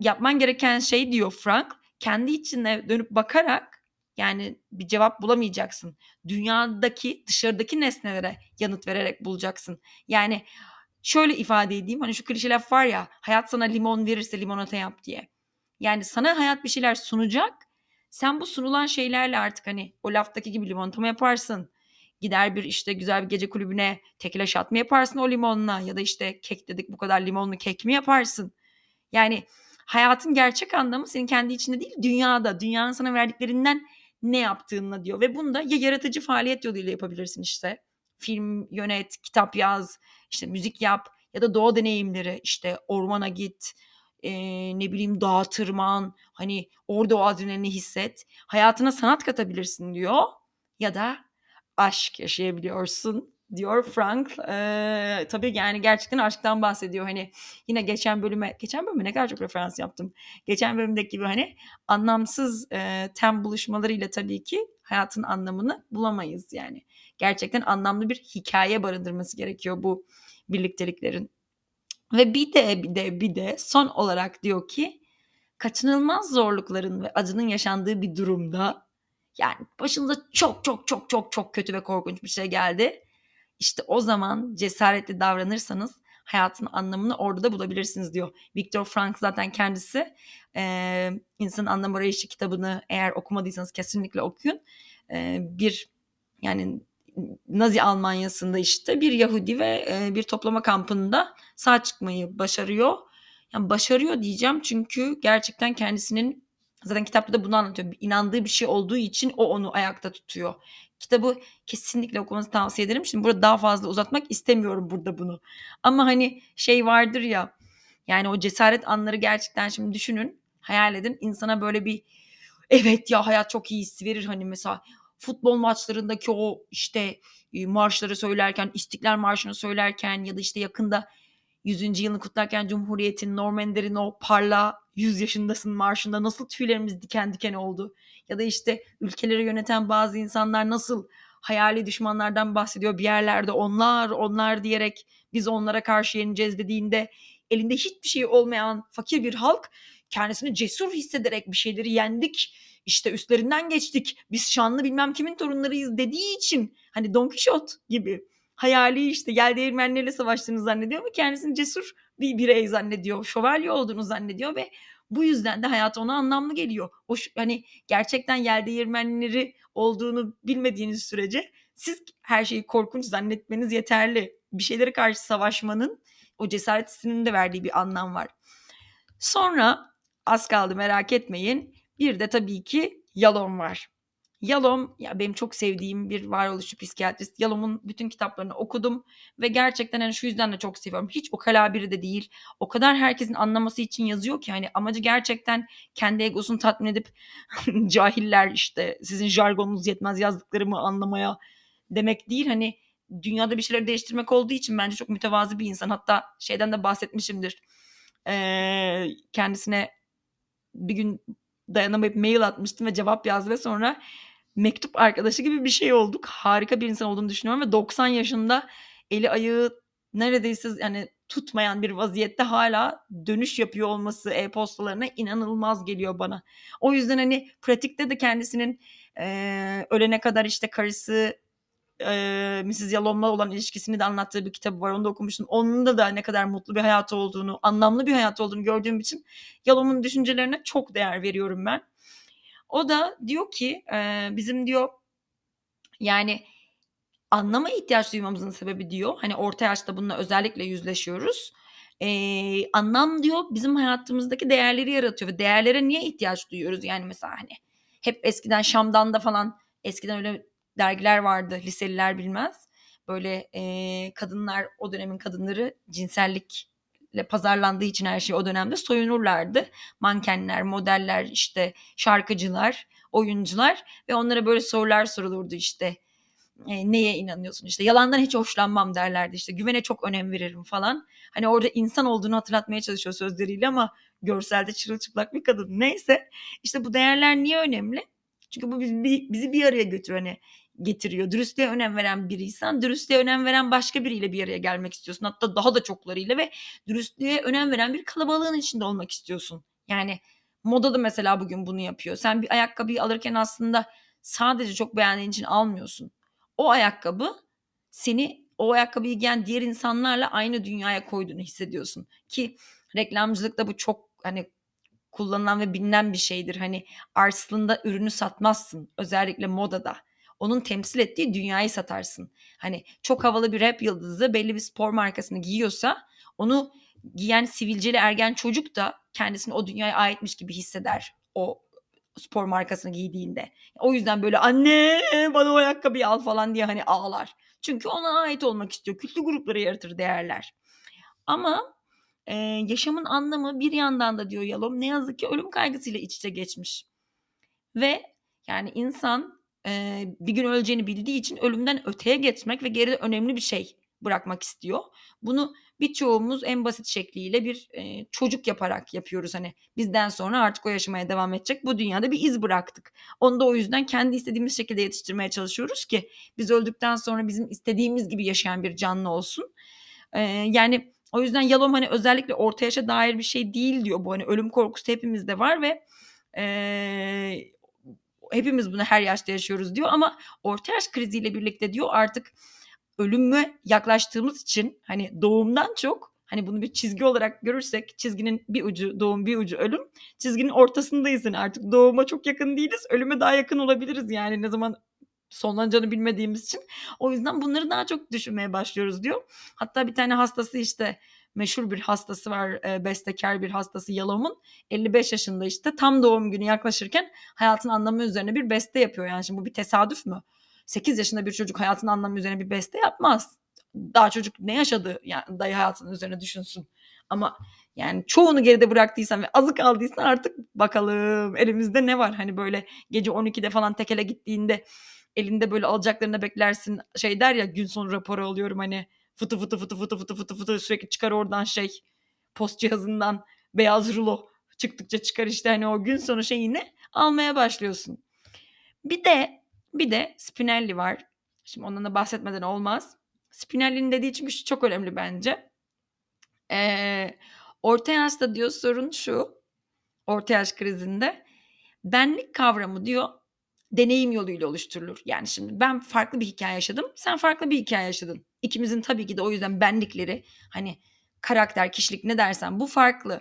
yapman gereken şey diyor Frank, kendi içine dönüp bakarak yani bir cevap bulamayacaksın. Dünyadaki dışarıdaki nesnelere yanıt vererek bulacaksın. Yani şöyle ifade edeyim hani şu klişe laf var ya hayat sana limon verirse limonata yap diye. Yani sana hayat bir şeyler sunacak. Sen bu sunulan şeylerle artık hani o laftaki gibi limonata mı yaparsın? Gider bir işte güzel bir gece kulübüne tekile şat mı yaparsın o limonla? Ya da işte kek dedik bu kadar limonlu kek mi yaparsın? Yani hayatın gerçek anlamı senin kendi içinde değil dünyada. Dünyanın sana verdiklerinden ne yaptığınla diyor. Ve bunu da ya yaratıcı faaliyet yoluyla yapabilirsin işte. Film yönet, kitap yaz, işte müzik yap ya da doğa deneyimleri işte ormana git, e, ne bileyim dağa tırman, hani orada o adrenalini hisset. Hayatına sanat katabilirsin diyor ya da aşk yaşayabiliyorsun diyor Frank. Ee, tabii yani gerçekten aşktan bahsediyor. Hani yine geçen bölüme, geçen bölüme ne kadar çok referans yaptım. Geçen bölümdeki gibi hani anlamsız e, tem buluşmalarıyla tabii ki hayatın anlamını bulamayız yani. Gerçekten anlamlı bir hikaye barındırması gerekiyor bu birlikteliklerin. Ve bir de bir de bir de son olarak diyor ki kaçınılmaz zorlukların ve acının yaşandığı bir durumda yani başınıza çok çok çok çok çok kötü ve korkunç bir şey geldi işte o zaman cesaretli davranırsanız hayatın anlamını orada da bulabilirsiniz diyor. Viktor Frank zaten kendisi e, İnsanın Anlam Arayışı kitabını eğer okumadıysanız kesinlikle okuyun. E, bir yani Nazi Almanyası'nda işte bir Yahudi ve e, bir toplama kampında sağ çıkmayı başarıyor. Yani başarıyor diyeceğim çünkü gerçekten kendisinin zaten kitapta da bunu anlatıyor. İnandığı bir şey olduğu için o onu ayakta tutuyor. Kitabı kesinlikle okumanızı tavsiye ederim. Şimdi burada daha fazla uzatmak istemiyorum burada bunu. Ama hani şey vardır ya yani o cesaret anları gerçekten şimdi düşünün. Hayal edin. insana böyle bir evet ya hayat çok iyi hissi verir. Hani mesela futbol maçlarındaki o işte e, marşları söylerken, İstiklal Marşı'nı söylerken ya da işte yakında 100. yılını kutlarken Cumhuriyet'in Normander'in o parla 100 yaşındasın marşında nasıl tüylerimiz diken diken oldu. Ya da işte ülkeleri yöneten bazı insanlar nasıl hayali düşmanlardan bahsediyor. Bir yerlerde onlar, onlar diyerek biz onlara karşı yeneceğiz dediğinde elinde hiçbir şey olmayan fakir bir halk kendisini cesur hissederek bir şeyleri yendik. İşte üstlerinden geçtik. Biz şanlı bilmem kimin torunlarıyız dediği için hani Don Quixote gibi hayali işte gel değirmenlerle savaştığını zannediyor ama kendisini cesur bir birey zannediyor. Şövalye olduğunu zannediyor ve bu yüzden de hayat ona anlamlı geliyor. O hani gerçekten yel değirmenleri olduğunu bilmediğiniz sürece siz her şeyi korkunç zannetmeniz yeterli. Bir şeylere karşı savaşmanın o cesaret hissinin de verdiği bir anlam var. Sonra az kaldı merak etmeyin. Bir de tabii ki Yalom var. Yalom ya benim çok sevdiğim bir varoluşçu psikiyatrist. Yalom'un bütün kitaplarını okudum ve gerçekten hani şu yüzden de çok seviyorum. Hiç o kala biri de değil. O kadar herkesin anlaması için yazıyor ki hani amacı gerçekten kendi egosunu tatmin edip cahiller işte sizin jargonunuz yetmez yazdıklarımı anlamaya demek değil. Hani dünyada bir şeyleri değiştirmek olduğu için bence çok mütevazı bir insan. Hatta şeyden de bahsetmişimdir. Ee, kendisine bir gün dayanamayıp mail atmıştım ve cevap yazdı ve sonra mektup arkadaşı gibi bir şey olduk. Harika bir insan olduğunu düşünüyorum ve 90 yaşında eli ayağı neredeyse yani tutmayan bir vaziyette hala dönüş yapıyor olması e-postalarına inanılmaz geliyor bana. O yüzden hani pratikte de kendisinin e, ölene kadar işte karısı e, Mrs. Yalom'la olan ilişkisini de anlattığı bir kitabı var. Onu da okumuştum. Onun da da ne kadar mutlu bir hayat olduğunu, anlamlı bir hayat olduğunu gördüğüm için Yalom'un düşüncelerine çok değer veriyorum ben. O da diyor ki e, bizim diyor yani anlama ihtiyaç duymamızın sebebi diyor. Hani orta yaşta bununla özellikle yüzleşiyoruz. Ee, anlam diyor bizim hayatımızdaki değerleri yaratıyor ve değerlere niye ihtiyaç duyuyoruz? Yani mesela hani hep eskiden Şam'dan da falan eskiden öyle dergiler vardı liseliler bilmez. Böyle e, kadınlar o dönemin kadınları cinsellikle pazarlandığı için her şey o dönemde soyunurlardı. Mankenler, modeller, işte şarkıcılar, oyuncular ve onlara böyle sorular sorulurdu işte. E, neye inanıyorsun işte yalandan hiç hoşlanmam derlerdi işte güvene çok önem veririm falan. Hani orada insan olduğunu hatırlatmaya çalışıyor sözleriyle ama görselde çırılçıplak bir kadın. Neyse işte bu değerler niye önemli? Çünkü bu bizi, bizi bir araya götürüyor. Hani getiriyor. Dürüstlüğe önem veren biriysen dürüstlüğe önem veren başka biriyle bir araya gelmek istiyorsun. Hatta daha da çoklarıyla ve dürüstlüğe önem veren bir kalabalığın içinde olmak istiyorsun. Yani moda da mesela bugün bunu yapıyor. Sen bir ayakkabıyı alırken aslında sadece çok beğendiğin için almıyorsun. O ayakkabı seni o ayakkabıyı giyen diğer insanlarla aynı dünyaya koyduğunu hissediyorsun. Ki reklamcılıkta bu çok hani kullanılan ve bilinen bir şeydir. Hani aslında ürünü satmazsın özellikle modada onun temsil ettiği dünyayı satarsın. Hani çok havalı bir rap yıldızı belli bir spor markasını giyiyorsa onu giyen sivilceli ergen çocuk da kendisini o dünyaya aitmiş gibi hisseder o spor markasını giydiğinde. O yüzden böyle anne bana o ayakkabıyı al falan diye hani ağlar. Çünkü ona ait olmak istiyor. Kültü grupları yaratır değerler. Ama e, yaşamın anlamı bir yandan da diyor Yalom ne yazık ki ölüm kaygısıyla iç içe geçmiş. Ve yani insan e, bir gün öleceğini bildiği için ölümden öteye geçmek ve geride önemli bir şey bırakmak istiyor. Bunu birçoğumuz en basit şekliyle bir e, çocuk yaparak yapıyoruz. Hani bizden sonra artık o yaşamaya devam edecek. Bu dünyada bir iz bıraktık. Onu da o yüzden kendi istediğimiz şekilde yetiştirmeye çalışıyoruz ki biz öldükten sonra bizim istediğimiz gibi yaşayan bir canlı olsun. E, yani o yüzden Yalom hani özellikle orta yaşa dair bir şey değil diyor bu. Hani ölüm korkusu hepimizde var ve e, hepimiz bunu her yaşta yaşıyoruz diyor ama orta yaş kriziyle birlikte diyor artık ölüme yaklaştığımız için hani doğumdan çok hani bunu bir çizgi olarak görürsek çizginin bir ucu doğum bir ucu ölüm çizginin ortasındayız. Yani artık doğuma çok yakın değiliz ölüme daha yakın olabiliriz yani ne zaman sonlanacağını bilmediğimiz için. O yüzden bunları daha çok düşünmeye başlıyoruz diyor. Hatta bir tane hastası işte meşhur bir hastası var e, bestekar bir hastası Yalom'un 55 yaşında işte tam doğum günü yaklaşırken hayatın anlamı üzerine bir beste yapıyor yani şimdi bu bir tesadüf mü? 8 yaşında bir çocuk hayatın anlamı üzerine bir beste yapmaz. Daha çocuk ne yaşadı yani dayı hayatının üzerine düşünsün. Ama yani çoğunu geride bıraktıysan ve azı kaldıysan artık bakalım elimizde ne var? Hani böyle gece 12'de falan tekele gittiğinde elinde böyle alacaklarını beklersin şey der ya gün sonu raporu alıyorum hani fıtı fıtı fıtı fıtı fıtı fıtı fıtı sürekli çıkar oradan şey post cihazından beyaz rulo çıktıkça çıkar işte hani o gün sonu şeyini almaya başlıyorsun. Bir de bir de Spinelli var. Şimdi ondan da bahsetmeden olmaz. Spinelli'nin dediği çünkü çok önemli bence. Ee, orta yaşta diyor sorun şu. Orta yaş krizinde. Benlik kavramı diyor deneyim yoluyla oluşturulur. Yani şimdi ben farklı bir hikaye yaşadım. Sen farklı bir hikaye yaşadın. İkimizin tabii ki de o yüzden benlikleri hani karakter, kişilik ne dersen bu farklı.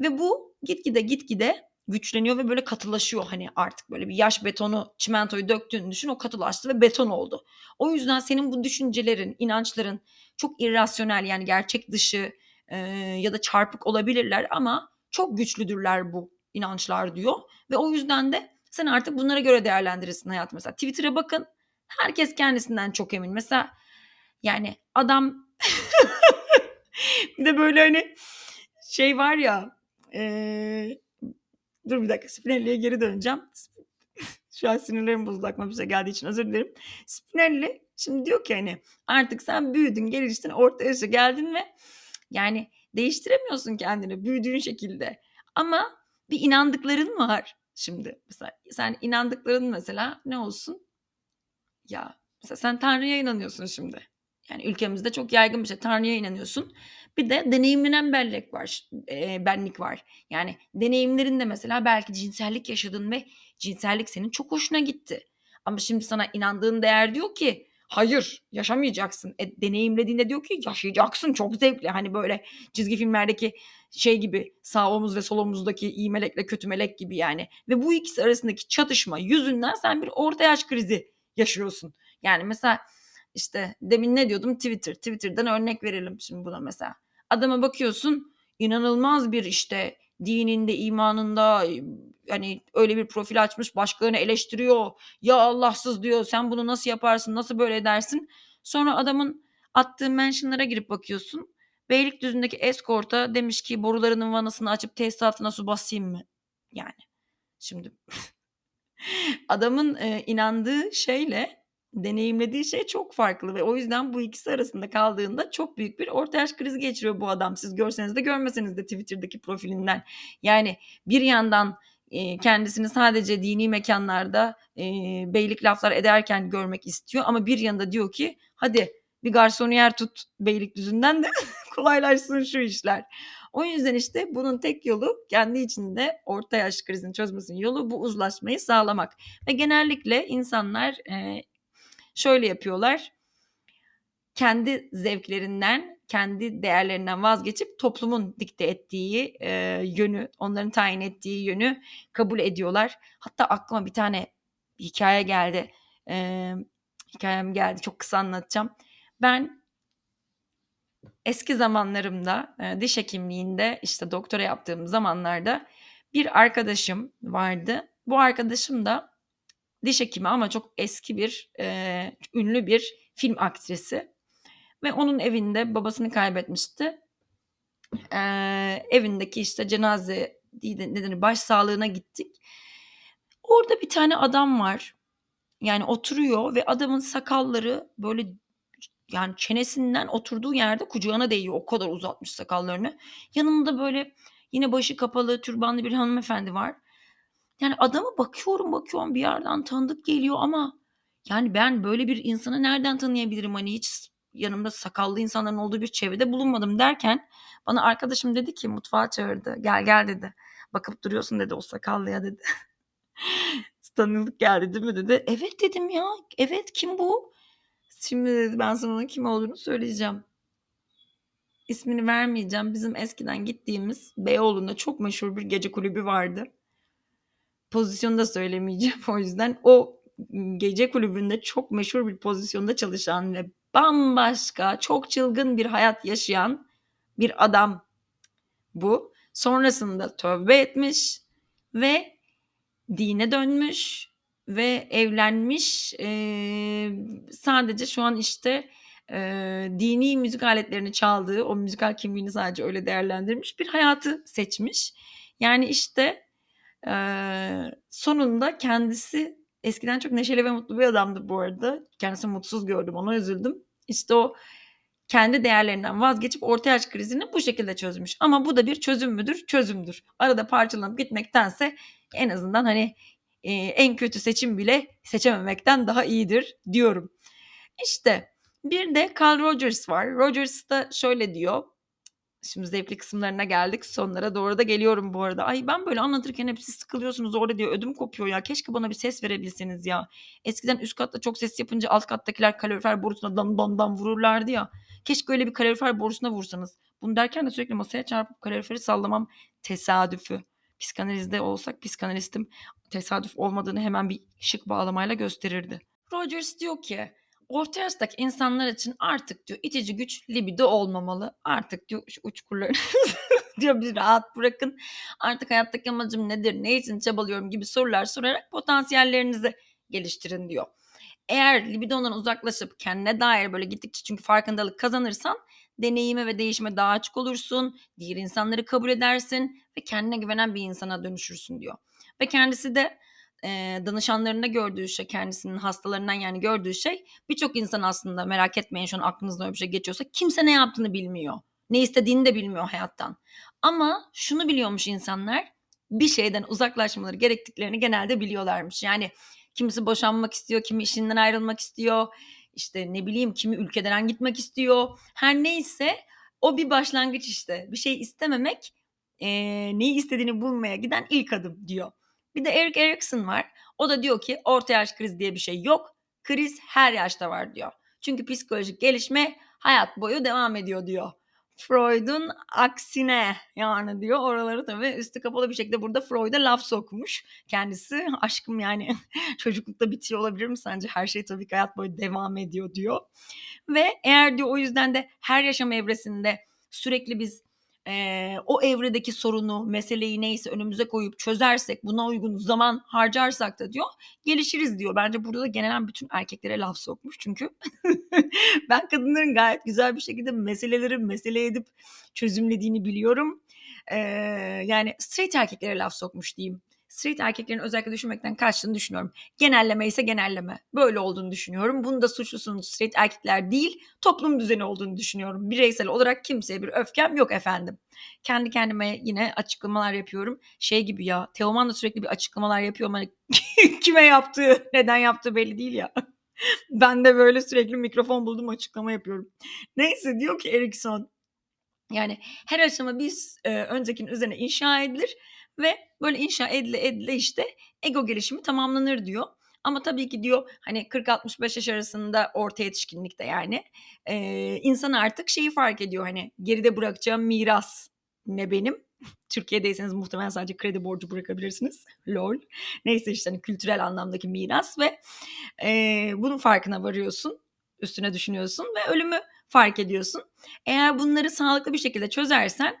Ve bu gitgide gitgide güçleniyor ve böyle katılaşıyor hani artık böyle bir yaş betonu çimentoyu döktüğünü düşün o katılaştı ve beton oldu. O yüzden senin bu düşüncelerin, inançların çok irrasyonel yani gerçek dışı e, ya da çarpık olabilirler ama çok güçlüdürler bu inançlar diyor. Ve o yüzden de sen artık bunlara göre değerlendirirsin hayatı. Mesela Twitter'a bakın herkes kendisinden çok emin. Mesela yani adam bir de böyle hani şey var ya ee, dur bir dakika Spinelli'ye geri döneceğim. Şu an sinirlerim bozuldu aklıma bir şey geldiği için özür dilerim. Spinelli şimdi diyor ki hani artık sen büyüdün geliştin orta yaşa geldin ve yani değiştiremiyorsun kendini büyüdüğün şekilde. Ama bir inandıkların var şimdi. Mesela sen inandıkların mesela ne olsun? Ya mesela sen Tanrı'ya inanıyorsun şimdi. Yani ülkemizde çok yaygın bir şey. Tanrı'ya inanıyorsun. Bir de deneyimlenen benlik var. E, benlik var. Yani deneyimlerinde mesela belki cinsellik yaşadın ve cinsellik senin çok hoşuna gitti. Ama şimdi sana inandığın değer diyor ki hayır yaşamayacaksın. E, deneyimlediğinde diyor ki yaşayacaksın çok zevkli. Hani böyle çizgi filmlerdeki şey gibi sağ omuz ve sol omuzdaki iyi melekle kötü melek gibi yani. Ve bu ikisi arasındaki çatışma yüzünden sen bir orta yaş krizi yaşıyorsun. Yani mesela işte demin ne diyordum Twitter. Twitter'dan örnek verelim şimdi buna mesela. Adama bakıyorsun inanılmaz bir işte dininde, imanında hani öyle bir profil açmış başkalarını eleştiriyor. Ya Allahsız diyor sen bunu nasıl yaparsın nasıl böyle edersin. Sonra adamın attığı mentionlara girip bakıyorsun. Beylikdüzü'ndeki eskorta demiş ki borularının vanasını açıp tesisatına su basayım mı? Yani şimdi adamın e, inandığı şeyle deneyimlediği şey çok farklı ve o yüzden bu ikisi arasında kaldığında çok büyük bir orta yaş krizi geçiriyor bu adam. Siz görseniz de görmeseniz de Twitter'daki profilinden. Yani bir yandan kendisini sadece dini mekanlarda beylik laflar ederken görmek istiyor ama bir yanında diyor ki hadi bir garsoniyer tut Beylikdüzü'nden de kolaylaşsın şu işler. O yüzden işte bunun tek yolu kendi içinde orta yaş krizini çözmesinin yolu bu uzlaşmayı sağlamak. Ve genellikle insanlar şöyle yapıyorlar. Kendi zevklerinden, kendi değerlerinden vazgeçip toplumun dikte ettiği e, yönü, onların tayin ettiği yönü kabul ediyorlar. Hatta aklıma bir tane hikaye geldi. E, hikayem geldi. Çok kısa anlatacağım. Ben eski zamanlarımda e, diş hekimliğinde işte doktora yaptığım zamanlarda bir arkadaşım vardı. Bu arkadaşım da diş hekimi ama çok eski bir e, ünlü bir film aktrisi ve onun evinde babasını kaybetmişti. E, evindeki işte cenaze nedeni baş sağlığına gittik. Orada bir tane adam var. Yani oturuyor ve adamın sakalları böyle yani çenesinden oturduğu yerde kucağına değiyor. O kadar uzatmış sakallarını. Yanında böyle yine başı kapalı türbanlı bir hanımefendi var. Yani adama bakıyorum bakıyorum bir yerden tanıdık geliyor ama yani ben böyle bir insanı nereden tanıyabilirim? Hani hiç yanımda sakallı insanların olduğu bir çevrede bulunmadım derken bana arkadaşım dedi ki mutfağa çağırdı. Gel gel dedi. Bakıp duruyorsun dedi o sakallıya dedi. Tanıdık geldi değil mi dedi. Evet dedim ya. Evet kim bu? Şimdi dedi ben sana kim olduğunu söyleyeceğim. İsmini vermeyeceğim. Bizim eskiden gittiğimiz Beyoğlu'nda çok meşhur bir gece kulübü vardı. Pozisyonu da söylemeyeceğim o yüzden. O gece kulübünde çok meşhur bir pozisyonda çalışan ve bambaşka, çok çılgın bir hayat yaşayan bir adam bu. Sonrasında tövbe etmiş ve dine dönmüş ve evlenmiş. Ee, sadece şu an işte e, dini müzik aletlerini çaldığı, o müzikal kimliğini sadece öyle değerlendirmiş bir hayatı seçmiş. Yani işte e, sonunda kendisi eskiden çok neşeli ve mutlu bir adamdı bu arada. Kendisi mutsuz gördüm, ona üzüldüm. İşte o kendi değerlerinden vazgeçip orta yaş krizini bu şekilde çözmüş. Ama bu da bir çözüm müdür? Çözümdür. Arada parçalanıp gitmektense en azından hani e, en kötü seçim bile seçememekten daha iyidir diyorum. İşte bir de Carl Rogers var. Rogers da şöyle diyor. Şimdi zevkli kısımlarına geldik. Sonlara doğru da geliyorum bu arada. Ay ben böyle anlatırken hep siz sıkılıyorsunuz orada diyor. Ödüm kopuyor ya. Keşke bana bir ses verebilseniz ya. Eskiden üst katta çok ses yapınca alt kattakiler kalorifer borusuna dam dam dam vururlardı ya. Keşke öyle bir kalorifer borusuna vursanız. Bunu derken de sürekli masaya çarpıp kaloriferi sallamam tesadüfü. Psikanalizde olsak psikanalistim tesadüf olmadığını hemen bir şık bağlamayla gösterirdi. Rogers diyor ki orta yaştaki insanlar için artık diyor itici güç libido olmamalı. Artık diyor şu uçkurları diyor bir rahat bırakın. Artık hayattaki amacım nedir, ne için çabalıyorum gibi sorular sorarak potansiyellerinizi geliştirin diyor. Eğer libidondan uzaklaşıp kendine dair böyle gittikçe çünkü farkındalık kazanırsan deneyime ve değişime daha açık olursun, diğer insanları kabul edersin ve kendine güvenen bir insana dönüşürsün diyor. Ve kendisi de e, danışanlarında gördüğü şey, kendisinin hastalarından yani gördüğü şey birçok insan aslında merak etmeyin şu an aklınızda öyle bir şey geçiyorsa kimse ne yaptığını bilmiyor. Ne istediğini de bilmiyor hayattan. Ama şunu biliyormuş insanlar bir şeyden uzaklaşmaları gerektiklerini genelde biliyorlarmış. Yani kimisi boşanmak istiyor, kimi işinden ayrılmak istiyor. İşte ne bileyim kimi ülkeden gitmek istiyor. Her neyse o bir başlangıç işte. Bir şey istememek e, neyi istediğini bulmaya giden ilk adım diyor. Bir de Eric Erikson var. O da diyor ki orta yaş kriz diye bir şey yok. Kriz her yaşta var diyor. Çünkü psikolojik gelişme hayat boyu devam ediyor diyor. Freud'un aksine yani diyor oraları tabii üstü kapalı bir şekilde burada Freud'a laf sokmuş kendisi. Aşkım yani çocuklukta bitiyor olabilir mi sence? Her şey tabii ki hayat boyu devam ediyor diyor. Ve eğer diyor o yüzden de her yaşam evresinde sürekli biz e, o evredeki sorunu, meseleyi neyse önümüze koyup çözersek, buna uygun zaman harcarsak da diyor gelişiriz diyor. Bence burada da genelen bütün erkeklere laf sokmuş çünkü ben kadınların gayet güzel bir şekilde meseleleri mesele edip çözümlediğini biliyorum. Ee, yani straight erkeklere laf sokmuş diyeyim street erkeklerin özellikle düşünmekten kaçtığını düşünüyorum. Genelleme ise genelleme. Böyle olduğunu düşünüyorum. Bunu da suçlusunun street erkekler değil, toplum düzeni olduğunu düşünüyorum. Bireysel olarak kimseye bir öfkem yok efendim. Kendi kendime yine açıklamalar yapıyorum. Şey gibi ya, Teoman da sürekli bir açıklamalar yapıyor ama kime yaptığı, neden yaptığı belli değil ya. ben de böyle sürekli mikrofon buldum açıklama yapıyorum. Neyse diyor ki Erikson yani her aşama bir e, öncekinin üzerine inşa edilir ve böyle inşa edile edile işte ego gelişimi tamamlanır diyor. Ama tabii ki diyor hani 40-65 yaş arasında orta yetişkinlikte yani e, insan artık şeyi fark ediyor hani geride bırakacağım miras ne benim. Türkiye'deyseniz muhtemelen sadece kredi borcu bırakabilirsiniz. Lol. Neyse işte hani kültürel anlamdaki miras ve e, bunun farkına varıyorsun. Üstüne düşünüyorsun ve ölümü fark ediyorsun. Eğer bunları sağlıklı bir şekilde çözersen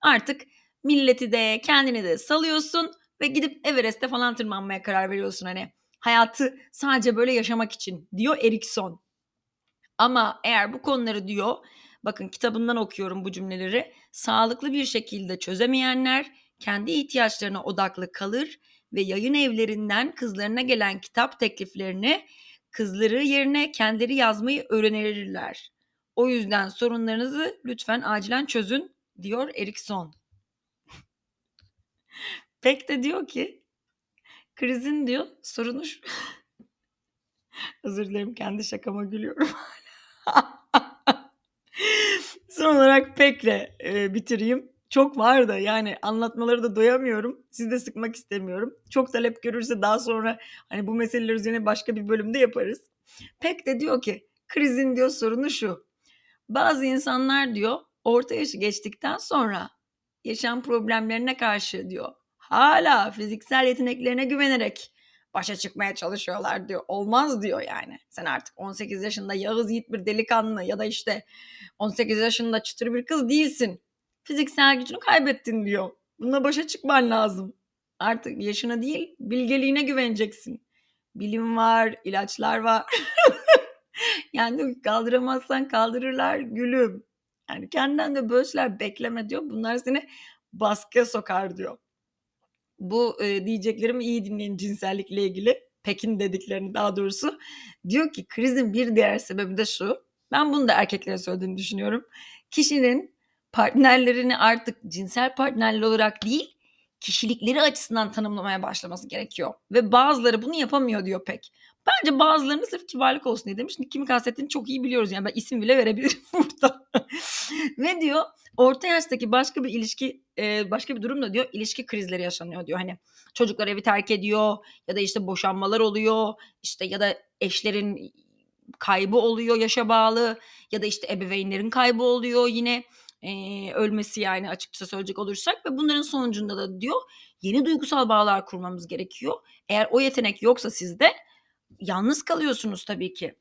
artık milleti de kendini de salıyorsun ve gidip Everest'te falan tırmanmaya karar veriyorsun hani. Hayatı sadece böyle yaşamak için diyor Erikson. Ama eğer bu konuları diyor bakın kitabından okuyorum bu cümleleri sağlıklı bir şekilde çözemeyenler kendi ihtiyaçlarına odaklı kalır ve yayın evlerinden kızlarına gelen kitap tekliflerini kızları yerine kendileri yazmayı öğrenirler. O yüzden sorunlarınızı lütfen acilen çözün diyor Erikson. Pek de diyor ki krizin diyor sorunu şu. Özür dilerim kendi şakama gülüyorum. Son olarak Pek'le e, bitireyim. Çok var da yani anlatmaları da doyamıyorum. Sizi de sıkmak istemiyorum. Çok talep görürse daha sonra hani bu meseleler üzerine başka bir bölümde yaparız. Pek de diyor ki krizin diyor sorunu şu. Bazı insanlar diyor orta yaşı geçtikten sonra yaşam problemlerine karşı diyor hala fiziksel yeteneklerine güvenerek başa çıkmaya çalışıyorlar diyor. Olmaz diyor yani. Sen artık 18 yaşında Yağız Yiğit bir delikanlı ya da işte 18 yaşında çıtır bir kız değilsin. Fiziksel gücünü kaybettin diyor. Bununla başa çıkman lazım. Artık yaşına değil bilgeliğine güveneceksin. Bilim var, ilaçlar var. yani kaldıramazsan kaldırırlar gülüm. Yani kendinden de böyle şeyler bekleme diyor. Bunlar seni baskıya sokar diyor bu e, diyeceklerimi iyi dinleyin cinsellikle ilgili. Pekin dediklerini daha doğrusu. Diyor ki krizin bir diğer sebebi de şu. Ben bunu da erkeklere söylediğini düşünüyorum. Kişinin partnerlerini artık cinsel partnerler olarak değil kişilikleri açısından tanımlamaya başlaması gerekiyor. Ve bazıları bunu yapamıyor diyor pek. Bence bazılarını sırf kibarlık olsun diye demiş. Kimi kastettiğini çok iyi biliyoruz. Yani ben isim bile verebilirim burada. Ve diyor orta yaştaki başka bir ilişki başka bir durumda diyor ilişki krizleri yaşanıyor diyor. Hani çocuklar evi terk ediyor ya da işte boşanmalar oluyor işte ya da eşlerin kaybı oluyor yaşa bağlı ya da işte ebeveynlerin kaybı oluyor yine e, ölmesi yani açıkça söyleyecek olursak ve bunların sonucunda da diyor yeni duygusal bağlar kurmamız gerekiyor. Eğer o yetenek yoksa sizde yalnız kalıyorsunuz tabii ki.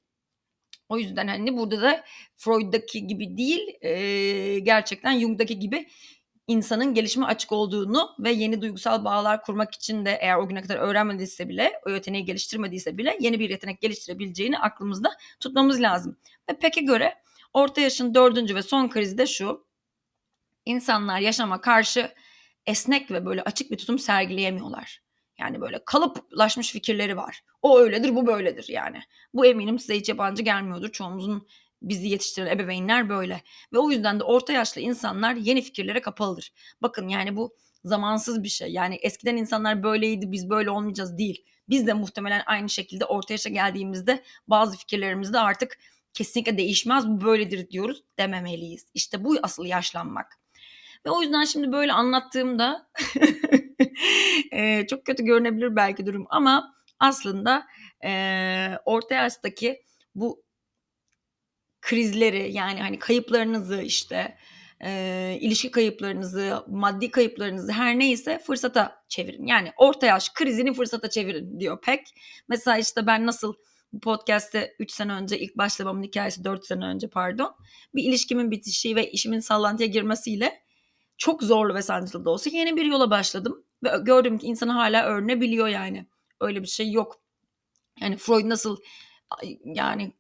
O yüzden hani burada da Freud'daki gibi değil e, gerçekten Jung'daki gibi insanın gelişime açık olduğunu ve yeni duygusal bağlar kurmak için de eğer o güne kadar öğrenmediyse bile, o yeteneği geliştirmediyse bile yeni bir yetenek geliştirebileceğini aklımızda tutmamız lazım. Ve peki göre orta yaşın dördüncü ve son krizi de şu. İnsanlar yaşama karşı esnek ve böyle açık bir tutum sergileyemiyorlar. Yani böyle kalıplaşmış fikirleri var. O öyledir, bu böyledir yani. Bu eminim size hiç yabancı gelmiyordur. Çoğumuzun bizi yetiştiren ebeveynler böyle. Ve o yüzden de orta yaşlı insanlar yeni fikirlere kapalıdır. Bakın yani bu zamansız bir şey. Yani eskiden insanlar böyleydi biz böyle olmayacağız değil. Biz de muhtemelen aynı şekilde orta yaşa geldiğimizde bazı fikirlerimizde artık kesinlikle değişmez bu böyledir diyoruz dememeliyiz. İşte bu asıl yaşlanmak. Ve o yüzden şimdi böyle anlattığımda e, çok kötü görünebilir belki durum ama aslında e, orta yaştaki bu krizleri yani hani kayıplarınızı işte e, ilişki kayıplarınızı, maddi kayıplarınızı her neyse fırsata çevirin. Yani orta yaş krizini fırsata çevirin diyor Pek. Mesela işte ben nasıl bu podcast'te 3 sene önce ilk başlamamın hikayesi 4 sene önce pardon. Bir ilişkimin bitişi ve işimin sallantıya girmesiyle çok zorlu ve sancılı da olsa yeni bir yola başladım. Ve gördüm ki insan hala öğrenebiliyor yani. Öyle bir şey yok. Yani Freud nasıl yani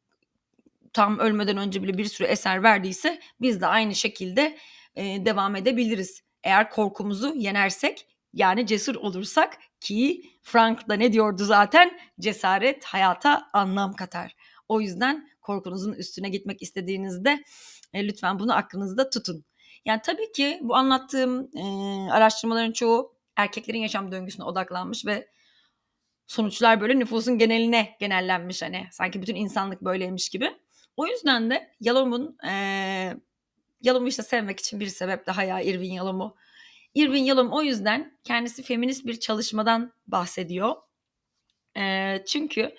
tam ölmeden önce bile bir sürü eser verdiyse biz de aynı şekilde e, devam edebiliriz. Eğer korkumuzu yenersek yani cesur olursak ki Frank da ne diyordu zaten cesaret hayata anlam katar. O yüzden korkunuzun üstüne gitmek istediğinizde e, lütfen bunu aklınızda tutun. Yani tabii ki bu anlattığım e, araştırmaların çoğu erkeklerin yaşam döngüsüne odaklanmış ve sonuçlar böyle nüfusun geneline genellenmiş hani sanki bütün insanlık böyleymiş gibi. O yüzden de Yalom'un e, Yalom'u işte sevmek için bir sebep daha ya Irving Yalom'u. Irving Yalom o yüzden kendisi feminist bir çalışmadan bahsediyor. E, çünkü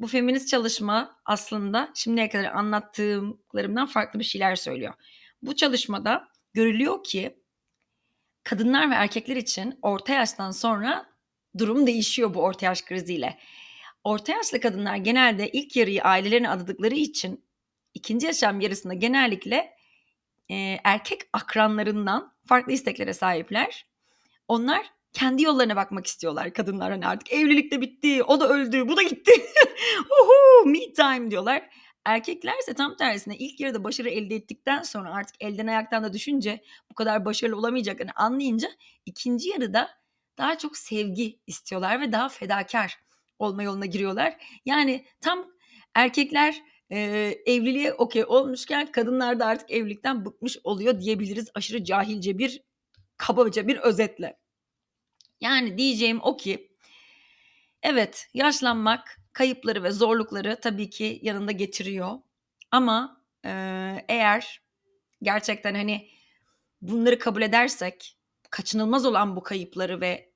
bu feminist çalışma aslında şimdiye kadar anlattığımlarımdan farklı bir şeyler söylüyor. Bu çalışmada görülüyor ki kadınlar ve erkekler için orta yaştan sonra durum değişiyor bu orta yaş kriziyle. Orta yaşlı kadınlar genelde ilk yarıyı ailelerine adadıkları için ikinci yaşam yarısında genellikle e, erkek akranlarından farklı isteklere sahipler. Onlar kendi yollarına bakmak istiyorlar kadınlar hani artık evlilik de bitti o da öldü bu da gitti Uhu, me time diyorlar. Erkekler ise tam tersine ilk yarıda başarı elde ettikten sonra artık elden ayaktan da düşünce bu kadar başarılı olamayacaklarını anlayınca ikinci yarıda daha çok sevgi istiyorlar ve daha fedakar olma yoluna giriyorlar. Yani tam erkekler e, evliliğe okey olmuşken kadınlar da artık evlilikten bıkmış oluyor diyebiliriz aşırı cahilce bir kabaca bir özetle. Yani diyeceğim o ki evet yaşlanmak kayıpları ve zorlukları tabii ki yanında getiriyor. Ama e, eğer gerçekten hani bunları kabul edersek kaçınılmaz olan bu kayıpları ve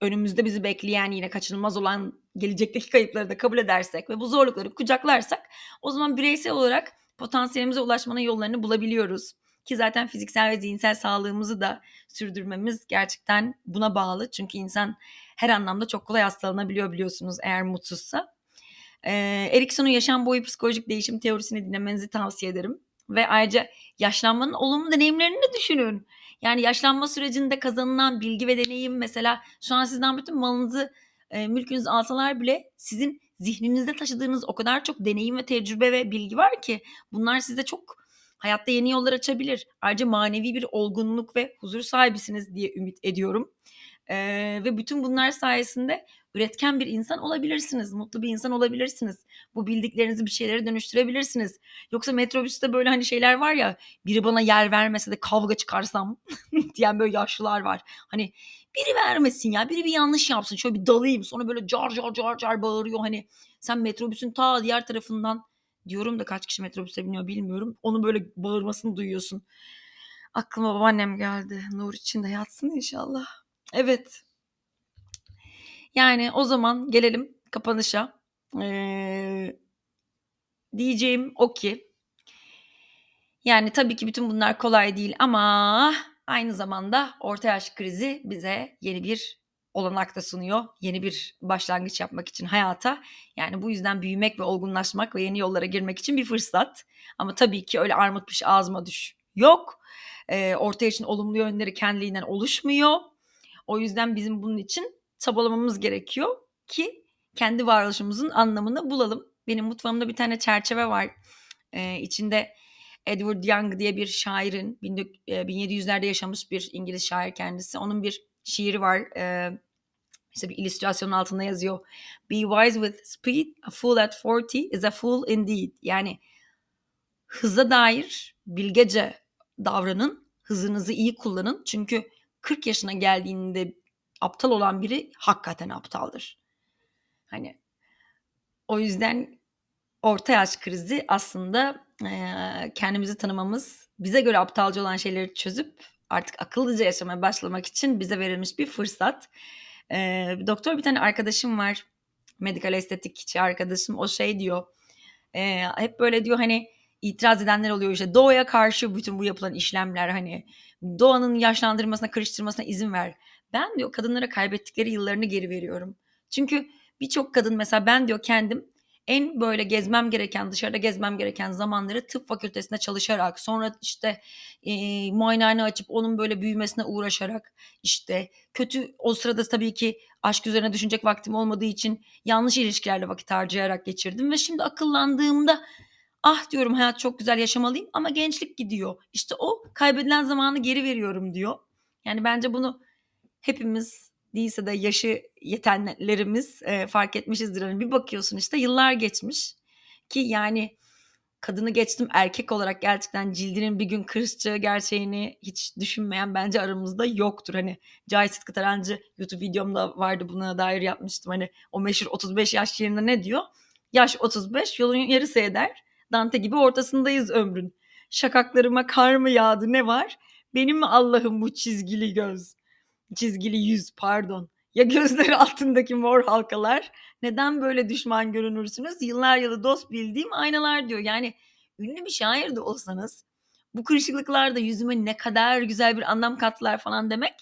önümüzde bizi bekleyen yine kaçınılmaz olan gelecekteki kayıpları da kabul edersek ve bu zorlukları kucaklarsak o zaman bireysel olarak potansiyelimize ulaşmanın yollarını bulabiliyoruz. Ki zaten fiziksel ve zihinsel sağlığımızı da sürdürmemiz gerçekten buna bağlı. Çünkü insan her anlamda çok kolay hastalanabiliyor biliyorsunuz eğer mutsuzsa. Ee, Erikson'un yaşam boyu psikolojik değişim teorisini dinlemenizi tavsiye ederim. Ve ayrıca yaşlanmanın olumlu deneyimlerini de düşünün. Yani yaşlanma sürecinde kazanılan bilgi ve deneyim mesela şu an sizden bütün malınızı, e, mülkünüzü alsalar bile sizin zihninizde taşıdığınız o kadar çok deneyim ve tecrübe ve bilgi var ki bunlar size çok hayatta yeni yollar açabilir. Ayrıca manevi bir olgunluk ve huzur sahibisiniz diye ümit ediyorum. Ee, ve bütün bunlar sayesinde üretken bir insan olabilirsiniz, mutlu bir insan olabilirsiniz. Bu bildiklerinizi bir şeylere dönüştürebilirsiniz. Yoksa metrobüste böyle hani şeyler var ya, biri bana yer vermese de kavga çıkarsam diyen böyle yaşlılar var. Hani biri vermesin ya. Biri bir yanlış yapsın. Şöyle bir dalayım. Sonra böyle car car car car bağırıyor. Hani sen metrobüsün ta diğer tarafından diyorum da kaç kişi metrobüse biniyor bilmiyorum. Onun böyle bağırmasını duyuyorsun. Aklıma babaannem geldi. Nur içinde yatsın inşallah. Evet. Yani o zaman gelelim kapanışa. Ee, diyeceğim o ki yani tabii ki bütün bunlar kolay değil ama aynı zamanda orta yaş krizi bize yeni bir olanak da sunuyor. Yeni bir başlangıç yapmak için hayata. Yani bu yüzden büyümek ve olgunlaşmak ve yeni yollara girmek için bir fırsat. Ama tabii ki öyle armut piş ağzıma düş yok. Ee, orta yaşın olumlu yönleri kendiliğinden oluşmuyor. O yüzden bizim bunun için çabalamamız gerekiyor ki kendi varoluşumuzun anlamını bulalım. Benim mutfağımda bir tane çerçeve var. Ee, içinde Edward Young diye bir şairin 1700'lerde yaşamış bir İngiliz şair kendisi. Onun bir şiiri var. Ee, işte bir illüstrasyonun altında yazıyor. Be wise with speed, a fool at 40 is a fool indeed. Yani hıza dair bilgece davranın, hızınızı iyi kullanın. Çünkü 40 yaşına geldiğinde aptal olan biri hakikaten aptaldır. Hani o yüzden orta yaş krizi aslında e, kendimizi tanımamız, bize göre aptalca olan şeyleri çözüp artık akıllıca yaşamaya başlamak için bize verilmiş bir fırsat. E, doktor bir tane arkadaşım var, medikal estetikçi arkadaşım. O şey diyor, e, hep böyle diyor hani itiraz edenler oluyor işte doğaya karşı bütün bu yapılan işlemler hani doğanın yaşlandırmasına, karıştırmasına izin ver. Ben diyor kadınlara kaybettikleri yıllarını geri veriyorum. Çünkü birçok kadın mesela ben diyor kendim en böyle gezmem gereken, dışarıda gezmem gereken zamanları tıp fakültesinde çalışarak, sonra işte e, muayenehane açıp onun böyle büyümesine uğraşarak, işte kötü o sırada tabii ki aşk üzerine düşünecek vaktim olmadığı için yanlış ilişkilerle vakit harcayarak geçirdim ve şimdi akıllandığımda ah diyorum hayat çok güzel yaşamalıyım ama gençlik gidiyor. İşte o kaybedilen zamanı geri veriyorum diyor. Yani bence bunu hepimiz değilse de yaşı yetenlerimiz e, fark etmişizdir. Hani bir bakıyorsun işte yıllar geçmiş ki yani kadını geçtim erkek olarak gerçekten cildinin bir gün kırışacağı gerçeğini hiç düşünmeyen bence aramızda yoktur. Hani Cahit Sıtkı Tarancı YouTube videomda vardı buna dair yapmıştım. Hani o meşhur 35 yaş yerinde ne diyor? Yaş 35 yolun yarısı eder. Dante gibi ortasındayız ömrün. Şakaklarıma kar mı yağdı ne var? Benim mi Allah'ım bu çizgili göz? Çizgili yüz pardon. Ya gözleri altındaki mor halkalar? Neden böyle düşman görünürsünüz? Yıllar yılı dost bildiğim aynalar diyor. Yani ünlü bir şair de olsanız bu kırışıklıklar da yüzüme ne kadar güzel bir anlam kattılar falan demek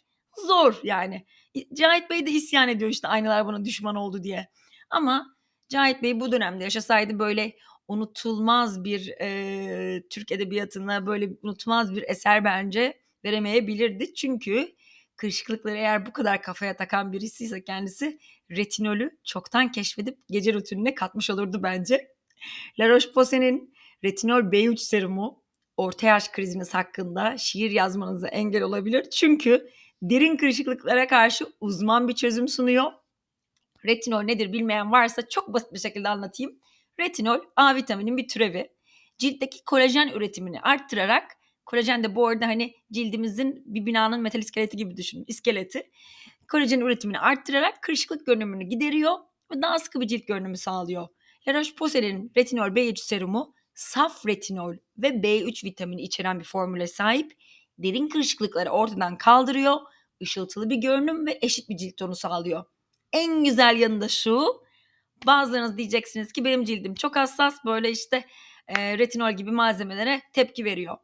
zor yani. Cahit Bey de isyan ediyor işte aynalar bana düşman oldu diye. Ama Cahit Bey bu dönemde yaşasaydı böyle unutulmaz bir e, Türk edebiyatına böyle unutulmaz bir eser bence veremeyebilirdi. Çünkü kırışıklıkları eğer bu kadar kafaya takan birisi ise kendisi retinolü çoktan keşfedip gece rutinine katmış olurdu bence. La Roche-Posay'nin retinol B3 serumu orta yaş kriziniz hakkında şiir yazmanıza engel olabilir. Çünkü derin kırışıklıklara karşı uzman bir çözüm sunuyor. Retinol nedir bilmeyen varsa çok basit bir şekilde anlatayım. Retinol A vitaminin bir türevi. Ciltteki kolajen üretimini arttırarak kolajen de bu arada hani cildimizin bir binanın metal iskeleti gibi düşünün. iskeleti. Kolajen üretimini arttırarak kırışıklık görünümünü gideriyor ve daha sıkı bir cilt görünümü sağlıyor. La Roche-Posay'nin retinol B3 serumu saf retinol ve B3 vitamini içeren bir formüle sahip. Derin kırışıklıkları ortadan kaldırıyor, ışıltılı bir görünüm ve eşit bir cilt tonu sağlıyor. En güzel yanı da şu, Bazılarınız diyeceksiniz ki benim cildim çok hassas böyle işte e, retinol gibi malzemelere tepki veriyor.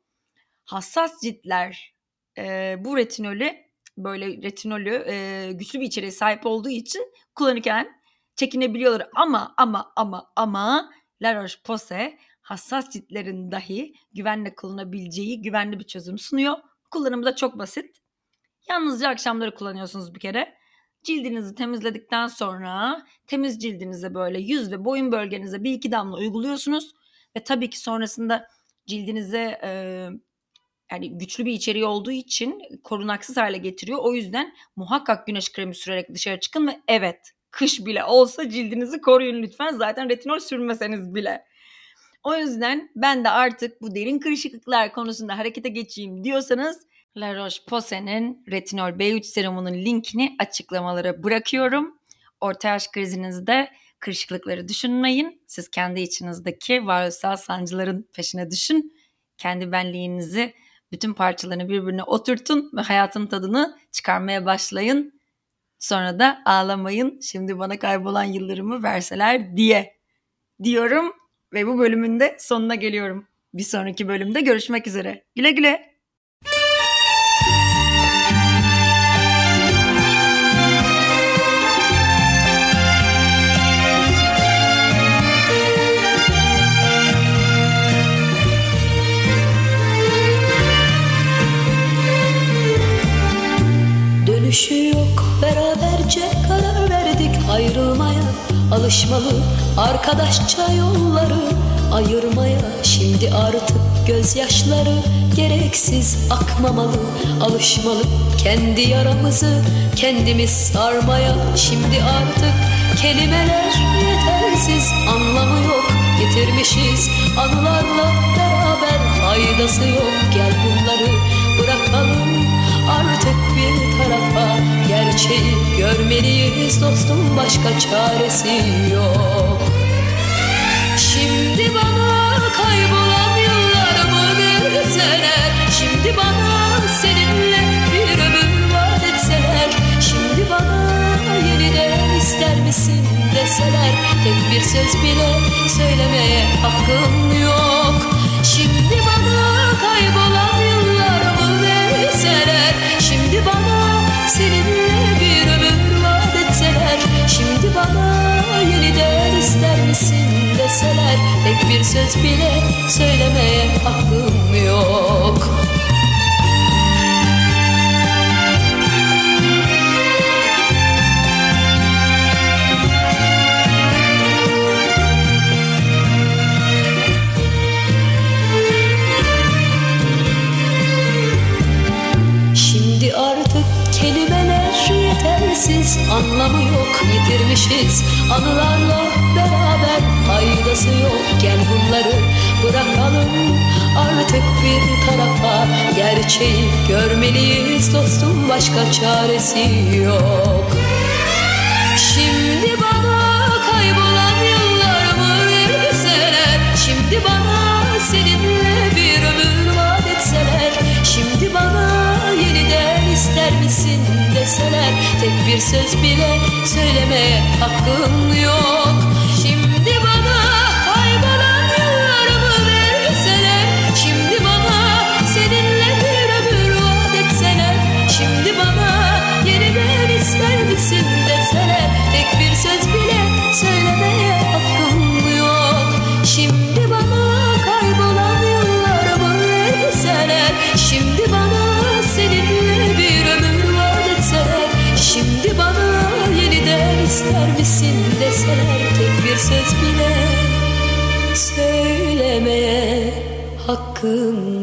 Hassas ciltler e, bu retinolü böyle retinolü e, güçlü bir içeriğe sahip olduğu için kullanırken çekinebiliyorlar. Ama ama ama ama La Roche-Posay hassas ciltlerin dahi güvenle kullanabileceği güvenli bir çözüm sunuyor. Kullanımı da çok basit. Yalnızca akşamları kullanıyorsunuz bir kere. Cildinizi temizledikten sonra temiz cildinize böyle yüz ve boyun bölgenize bir iki damla uyguluyorsunuz. Ve tabii ki sonrasında cildinize e, yani güçlü bir içeriği olduğu için korunaksız hale getiriyor. O yüzden muhakkak güneş kremi sürerek dışarı çıkın ve evet kış bile olsa cildinizi koruyun lütfen. Zaten retinol sürmeseniz bile. O yüzden ben de artık bu derin kırışıklıklar konusunda harekete geçeyim diyorsanız La Roche-Posay'nin retinol B3 serumunun linkini açıklamalara bırakıyorum. Orta yaş krizinizde kırışıklıkları düşünmeyin. Siz kendi içinizdeki varoluşsal sancıların peşine düşün. Kendi benliğinizi bütün parçalarını birbirine oturtun ve hayatın tadını çıkarmaya başlayın. Sonra da ağlamayın. Şimdi bana kaybolan yıllarımı verseler diye diyorum ve bu bölümün de sonuna geliyorum. Bir sonraki bölümde görüşmek üzere. Güle güle. Dönüşü yok. Beraberce karar verdik ayrılmaya. Alışmalı arkadaşça yolları ayırmaya. Şimdi artık gözyaşları gereksiz akmamalı. Alışmalı kendi yaramızı kendimiz sarmaya. Şimdi artık kelimeler yetersiz anlamı yok. Getirmişiz anılarla beraber faydası yok. Gel bunları bırakalım artık bir tarafa Gerçeği görmeliyiz. Dostum başka çaresi yok. Şimdi bana kaybolan yıllarımı verseler Şimdi bana seninle bir ömür vaat etseler? Şimdi bana yeniden ister misin deseler? Tek bir söz bile söylemeye hakkım yok bana seninle bir ömür vaat etseler Şimdi bana yeniden ister misin deseler Tek bir söz bile söylemeye hakkım yok yok yitirmişiz Anılarla beraber faydası yok. Gel bunları bırakalım. Artık bir tarafa Gerçeği görmeliyiz. Dostum başka çaresi yok. Şimdi bana kaybolan yıllarımı verseler Şimdi bana seninle bir ömür vaat etseler? Şimdi bana deseler Tek bir söz bile söylemeye hakkım yok söylemeye hakkım